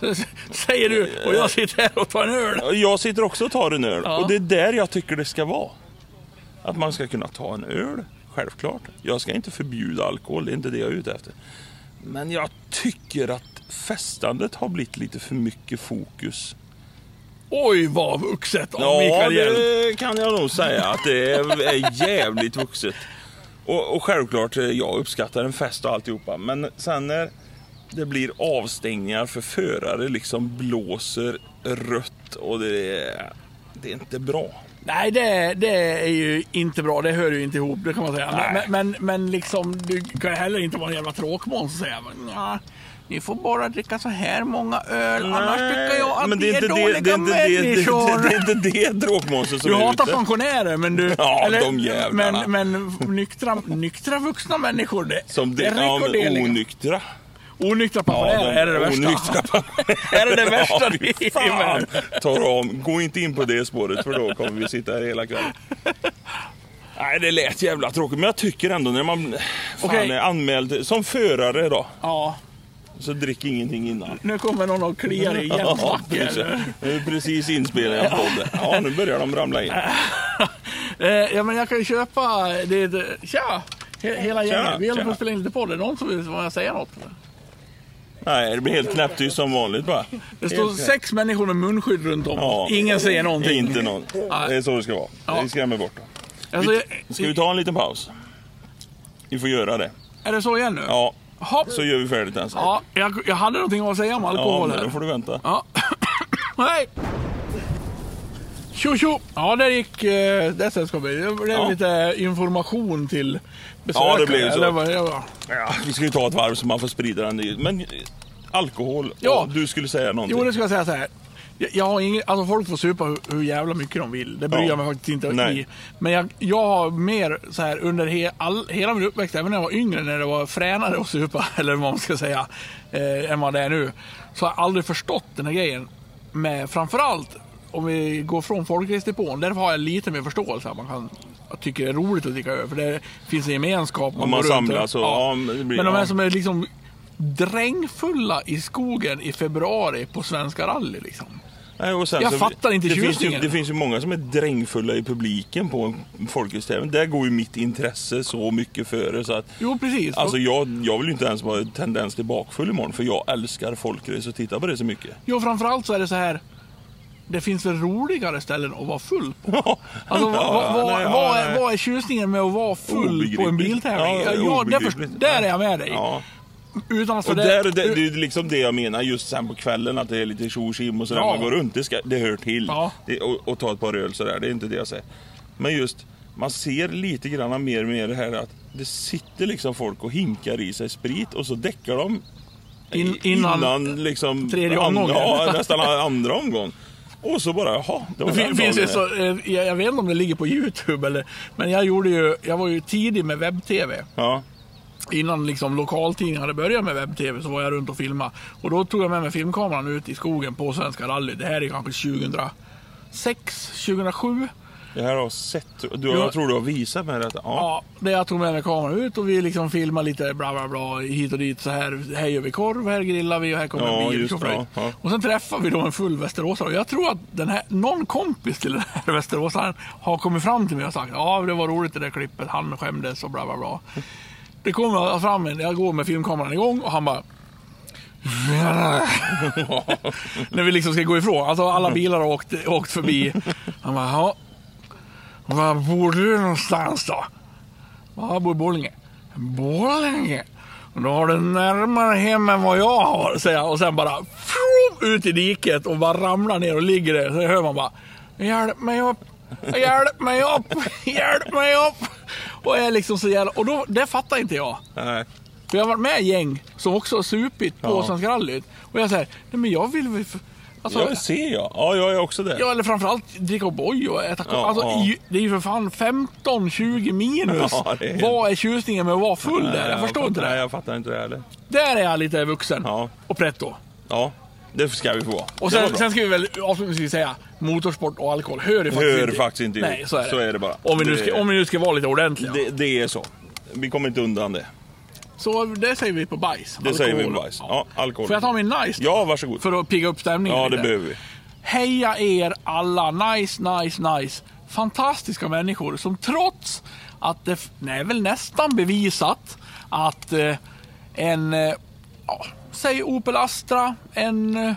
A: Säger du och jag sitter här och tar en öl.
B: Jag sitter också och tar en öl
A: Ja.
B: och det är där jag tycker det ska vara. Att man ska kunna ta en öl, självklart. Jag ska inte förbjuda alkohol, det är inte det jag är ute efter. Men jag tycker att festandet har blivit lite för mycket fokus.
A: Oj vad vuxet av
B: Ja,
A: Mikael Hjelm.
B: det kan jag nog säga att det är, är jävligt vuxet. Och, och självklart, eh, jag uppskattar en fest och alltihopa. Men sen när det blir avstängningar för förare liksom blåser rött och det är, det är inte bra.
A: Nej, det, det är ju inte bra. Det hör ju inte ihop, det kan man säga. Men, men, men liksom, du kan heller inte vara en jävla tråkmåns och säga ja, ni får bara dricka så här många öl, annars tycker jag att
B: men
A: ni
B: det är inte det,
A: dåliga
B: det, är inte det, det,
A: människor.
B: det, det är inte det drogmonstret som
A: Du
B: är
A: hatar
B: ute.
A: pensionärer, men du...
B: Ja, de jävlarna.
A: men, men nyktra, nyktra vuxna människor, det,
B: Som det,
A: det är
B: ja, men
A: rekorderliga.
B: onyktra.
A: Onyktra pensionärer är det det värsta. är det det värsta
B: Ja,
A: du
B: fy fan. Tar om. Gå inte in på det spåret för då kommer vi sitta här hela kvällen. Nej, det lät jävla tråkigt, men jag tycker ändå när man fan
A: Okej.
B: är anmäld som förare då,
A: Ja,
B: så drick ingenting innan.
A: nu kommer någon och kliar i
B: Ja,
A: hjälpnacken.
B: precis. Precis inspelningen av podden. Ja, nu börjar de ramla in.
A: Eh, ja, men jag kan ju köpa... Det, tja! He, hela gänget. Vi håller på att spela in lite podd. Är det någon som vill jag säga något?
B: Nej, det blir helt knäpptyst som vanligt bara.
A: Det står sex människor med munskydd runt om.
B: Ja.
A: Ingen säger någonting.
B: Inte någon. Det är så det ska vara.
A: Ja.
B: Det skrämmer bort dem.
A: Alltså, jag-
B: Ska vi ta en liten paus? Vi får göra det.
A: Är det så igen nu?
B: Ja,
A: Hopp.
B: så gör vi färdigt den sen.
A: Ja, jag, jag hade någonting att säga om
B: Ja,
A: alkohol
B: men
A: här.
B: då får du vänta.
A: Ja. Hej! Tjo tjo! Ja, där gick eh, det sällskapet. Det blev
B: Ja.
A: lite information till besökare.
B: Ja, det blev så.
A: Eller var.
B: Ja, vi ska ju ta ett varv så man får sprida den. Men eh, alkohol,
A: Ja.
B: ja. du skulle säga någonting.
A: Jo, det ska jag säga så här. Jag, jag har ingen, alltså folk får supa hur, hur jävla mycket de vill. Det bryr
B: Ja.
A: jag mig faktiskt inte
B: Nej.
A: i. Men jag, jag har mer så här under he, all, hela min uppväxt, även när jag var yngre, när det var fränare att supa, eller vad man ska säga, eh, än vad det är nu. Så har jag aldrig förstått den här grejen. Med framförallt om vi går från folkracedepån, därför har jag lite mer förståelse att man kan tycker det är roligt att dricka öl. För det finns en gemenskap.
B: Om man
A: går runt
B: samlas och- ja, men det blir-
A: men de här
B: ja.
A: som är liksom drängfulla i skogen i februari på Svenska rally liksom.
B: Nej, och sen
A: Jag
B: så-
A: fattar inte
B: det finns, ju,
A: tjusningen.
B: det finns ju många som är drängfulla i publiken på en folkhögstävling. Där går ju mitt intresse så mycket före så att
A: Jo, precis.
B: Alltså jag, jag vill ju inte ens vara en tendens till bakfull imorgon för jag älskar folkrace och tittar på det så mycket.
A: Jo, framförallt så är det så här. Det finns väl roligare ställen att vara full på? Alltså, vad, vad, vad,
B: nej, ja,
A: vad, är, vad är tjusningen med att vara full på en biltävling?
B: Ja,
A: Ja, där, där är jag med dig.
B: Ja.
A: Utan att
B: Och
A: det,
B: där, det, det är ju liksom det jag menar just sen på kvällen att det är lite tjo och sådär.
A: Ja.
B: Man går runt, det, ska, det hör till.
A: Ja.
B: Det, och, och ta ett par öl sådär, det är inte det jag säger. Men just, man ser lite grann mer och mer det här att det sitter liksom folk och hinkar i sig sprit och så däckar de
A: In- innan
B: liksom
A: tredje omgången.
B: Ja, nästan andra omgång. Och så bara, jaha, det var
A: Det fin- finns så, eh, jag, jag vet inte om det ligger på Youtube eller, men jag gjorde ju, jag var ju tidig med webb-tv.
B: Ja,
A: Innan liksom lokaltidningar hade börjat med webb-tv så var jag runt och filmade. Och då tog jag med mig filmkameran ut i skogen på Svenska rally. Det här är kanske 2006, 2007.
B: det här har jag sett. Du,
A: Jo.
B: jag tror du har visat mig detta. Ja.
A: Ja, jag tog med mig kameran ut och vi liksom filmade lite bla bla bla hit och dit. Så här, här gör vi korv, här grillar vi och här kommer
B: Ja,
A: en bil.
B: ja, ja.
A: Och sen träffar vi då en full västeråsare. Och jag tror att den här, någon kompis till den här västeråsaren har kommit fram till mig och sagt ja det var roligt det där klippet, han skämdes och bla bla bla. Det kommer fram en, jag går med filmkameran igång och han bara När vi liksom ska gå ifrån. Alltså alla bilar har åkt, åkt förbi. Han bara, ja. Var bor du någonstans då? Jag bor i Borlänge. Borlänge? Då har du närmare hem än vad jag har, säger jag. Och sen bara ut i diket och bara ramlar ner och ligger där. Så hör man bara Hjälp mig upp! Hjälp mig upp! Hjälp mig upp! Och är liksom så jävla... Och då, det fattar inte jag.
B: Nej.
A: För jag har varit med i gäng som också har supit på
B: Ja.
A: Svenska rallyt. Och jag säger, nej men jag vill väl... Alltså,
B: Ja, det ser jag. Ja, jag är också det.
A: Ja, eller framförallt dricka O'boy och äta
B: Ja,
A: alltså,
B: ja.
A: i- Det är ju för fan 15-20 minus.
B: Ja, är-
A: Vad är tjusningen med att vara full där? Jag förstår inte
B: Nej,
A: det.
B: jag fattar inte det heller.
A: Där är jag lite vuxen
B: Ja.
A: och pretto.
B: Ja, det ska vi få vara.
A: Och sen, sen ska vi väl avslutningsvis säga, motorsport och alkohol hör ju faktiskt
B: Hör
A: inte.
B: faktiskt inte.
A: Nej, så är det.
B: Så är det bara.
A: Om vi nu ska, om vi nu ska vara lite ordentliga.
B: det, det är så. Vi kommer inte undan det.
A: Så det säger vi på bajs.
B: Det säger vi
A: Alkohol.
B: på bajs. Ja, alkohol.
A: Får jag ta min nice då?
B: Ja, varsågod.
A: För att pigga upp stämningen
B: Ja, det
A: lite.
B: behöver vi.
A: Heja er alla, nice, nice, nice. Fantastiska människor som trots att det är väl nästan bevisat att eh, en, eh, ja, säg Opel Astra, en eh,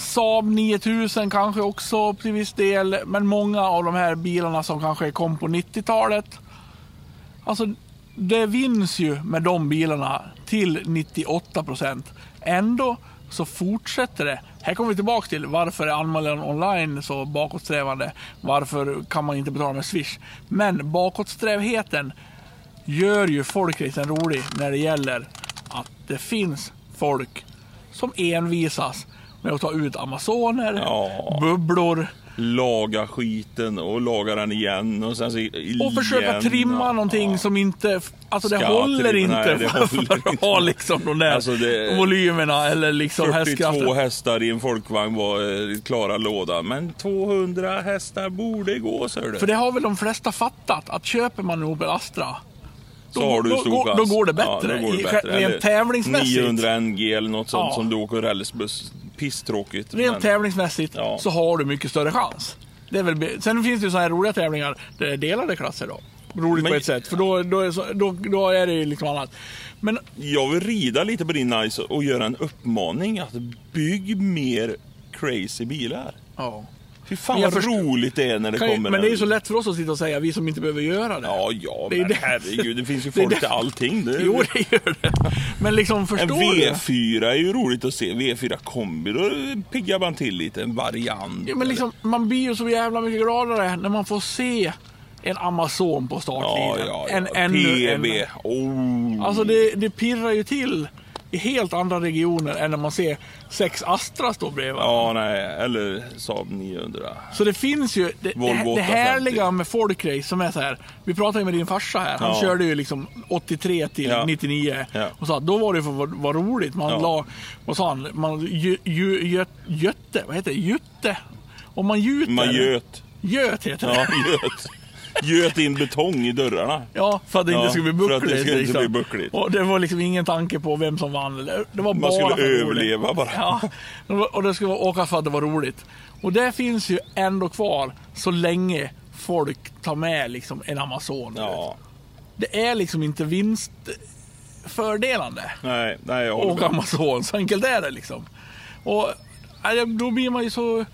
A: Saab 9000 kanske också till viss del, men många av de här bilarna som kanske kom på 90-talet. Alltså, det vinns ju med de bilarna till 98 procent. Ändå så fortsätter det. Här kommer vi tillbaka till varför är anmälan online så bakåtsträvande? Varför kan man inte betala med Swish? Men bakåtsträvheten gör ju folkracen rolig när det gäller att det finns folk som envisas med att ta ut Amazoner,
B: Ja.
A: bubblor
B: Laga skiten och laga den igen och sen så igen.
A: och försöka trimma någonting
B: Ja.
A: som inte... Alltså det
B: Ska
A: håller
B: trimma,
A: inte
B: nej, det
A: för,
B: håller
A: för att ha liksom de där
B: Alltså, det-
A: volymerna eller liksom
B: 42
A: hästkraften.
B: hästar i en folkvagn var eh, klara låda. Men 200 hästar borde gå, så du.
A: För det har väl de flesta fattat att köper man en Opel Astra
B: så
A: då-
B: har du
A: då-
B: stor
A: då-
B: chans.
A: då går det
B: Ja,
A: bättre.
B: då går det
A: I-
B: bättre.
A: rent tävlingsmässigt.
B: 900 NG eller något sånt
A: Ja.
B: som du åker rälsbuss. Pisstråkigt.
A: Rent
B: men-
A: tävlingsmässigt
B: Ja.
A: så har du mycket större chans. Det är väl, sen finns det ju så här roliga tävlingar där det är delade klasser då. Roligt
B: Men-
A: på ett sätt, för då, då, är, då, då är det ju liksom annat. Men
B: Jag vill rida lite på din nice och göra en uppmaning att bygg mer crazy bilar.
A: ja.
B: Fy fan
A: jag
B: vad
A: förstår-
B: roligt det är när det kommer
A: men det är ju
B: en-
A: så lätt för oss att sitta och säga, vi som inte behöver göra det.
B: Ja, ja,
A: Det är
B: men
A: det-
B: herregud, det finns ju folk
A: det-
B: till allting. Det,
A: Jo, det gör det. Men liksom,
B: en
A: förstår du?
B: V4 är ju roligt att se. V4 kombi, då piggar man till lite. En variant.
A: Ja, men liksom, man blir ju så jävla mycket gladare när man får se en Amazon på
B: ja,
A: startlinjen.
B: ja, ja.
A: En, ännu en.
B: PB. Oh.
A: Alltså det, det pirrar ju till i helt andra regioner än när man ser sex Astra stå bredvid.
B: Ja, nej. Eller Saab 900.
A: Så det finns ju, det,
B: Volvo
A: det, det
B: 850.
A: härliga med folkrace som är så här. Vi pratade med din farsa här. Han
B: Ja.
A: körde ju liksom 83 till
B: Ja.
A: 99.
B: Ja.
A: Och sa att då var det för vara- vara roligt. Man
B: Ja.
A: la, vad sa han? Man ju, ju, göt, götte, vad heter det? Jutte? Om man gjuter.
B: Man göt.
A: Göt heter det.
B: Ja, göt. Göt in betong i dörrarna.
A: Ja, för att det inte
B: Ja,
A: skulle bli
B: för att det
A: buckligt.
B: skulle inte
A: liksom.
B: bli buckligt.
A: Och det var liksom ingen tanke på vem som vann. Det var bara
B: Man skulle
A: roligt.
B: överleva bara.
A: Ja, och det skulle vara åka för att det var roligt. Och det finns ju ändå kvar så länge folk tar med liksom en Amazon.
B: Ja,
A: Det är liksom inte vinstfördelande
B: nej, nej jag håller
A: åka. Amazon. Så enkelt är det liksom. Och då blir man ju så,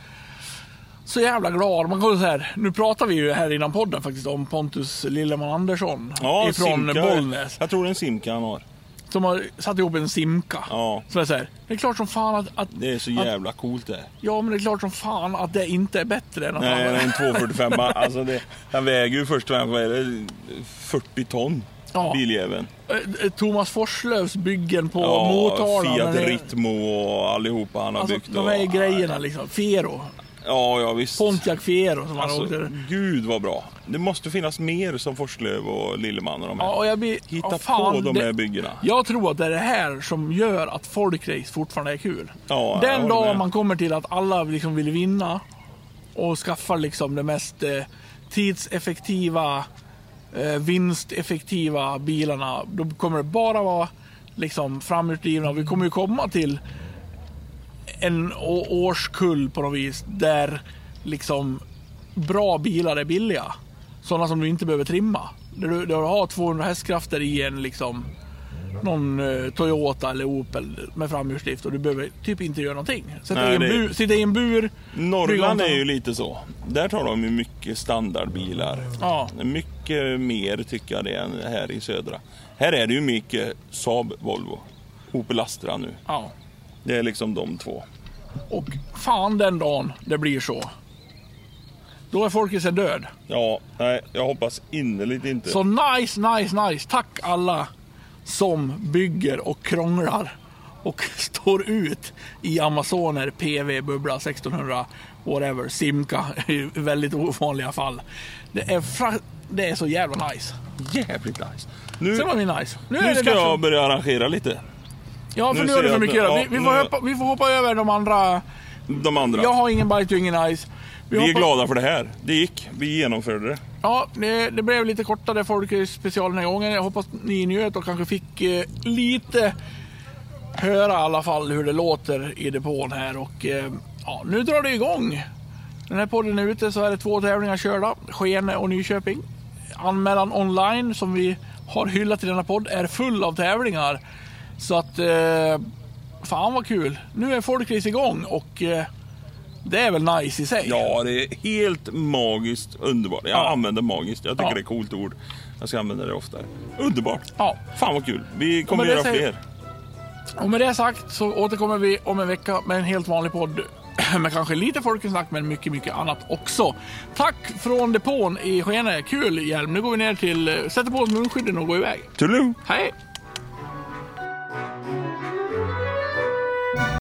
A: så jävla glad. Man så här, nu pratar vi ju här innan podden faktiskt om Pontus Lilleman Andersson
B: Ja,
A: ifrån
B: Simca.
A: Bollnäs.
B: Jag tror det är en Simca han har.
A: Som har satt ihop en Simca.
B: Ja.
A: Som är så här, det är klart som fan att, att
B: Det är så
A: att,
B: jävla coolt det.
A: Ja men det är klart som fan att det inte är bättre än att
B: Nej,
A: han
B: en 245 alltså det, Han väger ju först och främst vad är det, 40 ton.
A: Ja.
B: Biljäveln.
A: Eh, Thomas Forslövs byggen på
B: Ja,
A: Motala.
B: Fiat
A: det-
B: Ritmo och allihopa han har
A: Alltså,
B: byggt.
A: de
B: och-
A: här grejerna liksom. Fiero.
B: Ja, ja visst.
A: Pontiac Fiero som han
B: Alltså,
A: åkte.
B: gud vad bra. Det måste finnas mer som Forslöv och Lilleman och de här.
A: Ja, och jag blir,
B: Hitta
A: ja, fan,
B: på de
A: det-
B: här byggena.
A: Jag tror att det är det här som gör att folkrace fortfarande är kul.
B: Ja,
A: Den dag man kommer till att alla liksom vill vinna och skaffar liksom det mest eh, tidseffektiva, eh, vinsteffektiva bilarna. Då kommer det bara vara liksom framhjulsdrivna. Vi kommer ju komma till en årskull på något vis där liksom bra bilar är billiga. Sådana som du inte behöver trimma. Där du, där du har 200 hästkrafter i en liksom någon eh, Toyota eller Opel med framhjulsdrift och du behöver typ inte göra någonting. Sätta,
B: Nej,
A: i, en
B: det-
A: bur, sitta i en bur.
B: Norrland är ju lite så. Där tar de ju mycket standardbilar.
A: Ja.
B: Mycket mer tycker jag det än här i södra. Här är det ju mycket Saab, Volvo, Opel Astra nu.
A: Ja.
B: Det är liksom de två.
A: Och fan den dagen det blir så. Då är folket död.
B: Ja, nej, jag hoppas innerligt inte.
A: Så nice, nice, nice. Tack alla som bygger och krånglar och står ut i Amazoner, PV, Bubbla, 1600, whatever, Simca i väldigt ovanliga fall. Det är, fra- det är så jävla nice.
B: Jävligt nice. Nu,
A: Sen var det nice. Nu, är
B: nu
A: det
B: ska jag bra arrangera lite.
A: Ja, för
B: nu
A: nu är det
B: jag
A: för mycket att göra.
B: ja,
A: vi, vi, får
B: nu-
A: hoppa, vi får hoppa över de andra.
B: De andra.
A: Jag har ingen bite och ingen nice.
B: Vi är
A: hoppar-
B: glada för det här. Det gick. Vi genomförde det.
A: Ja, det, det blev lite kortare folkspecial den här gången. Jag hoppas ni njöt och kanske fick eh, lite höra i alla fall hur det låter i depån här. Och eh, ja, nu drar det igång. Den här podden är ute så är det två tävlingar körda. Skene och Nyköping. Anmälan online som vi har hyllat i denna podd är full av tävlingar. Så att eh, fan vad kul. Nu är folkrace igång och eh, det är väl nice i sig.
B: Ja, det är helt magiskt underbart. Jag
A: Ja.
B: använder magiskt. Jag tycker
A: Ja.
B: det är ett coolt ord. Jag ska använda det oftare. Underbart.
A: Ja.
B: Fan vad kul. Vi kommer göra
A: säger-
B: fler.
A: Och med det sagt så återkommer vi om en vecka med en helt vanlig podd. Med kanske lite folkensnack men mycket, mycket annat också. Tack från depån i Skene. Kul Hjelm. Nu går vi ner till, sätter på oss munskydden och går iväg.
B: Toodaloo!
A: Hej!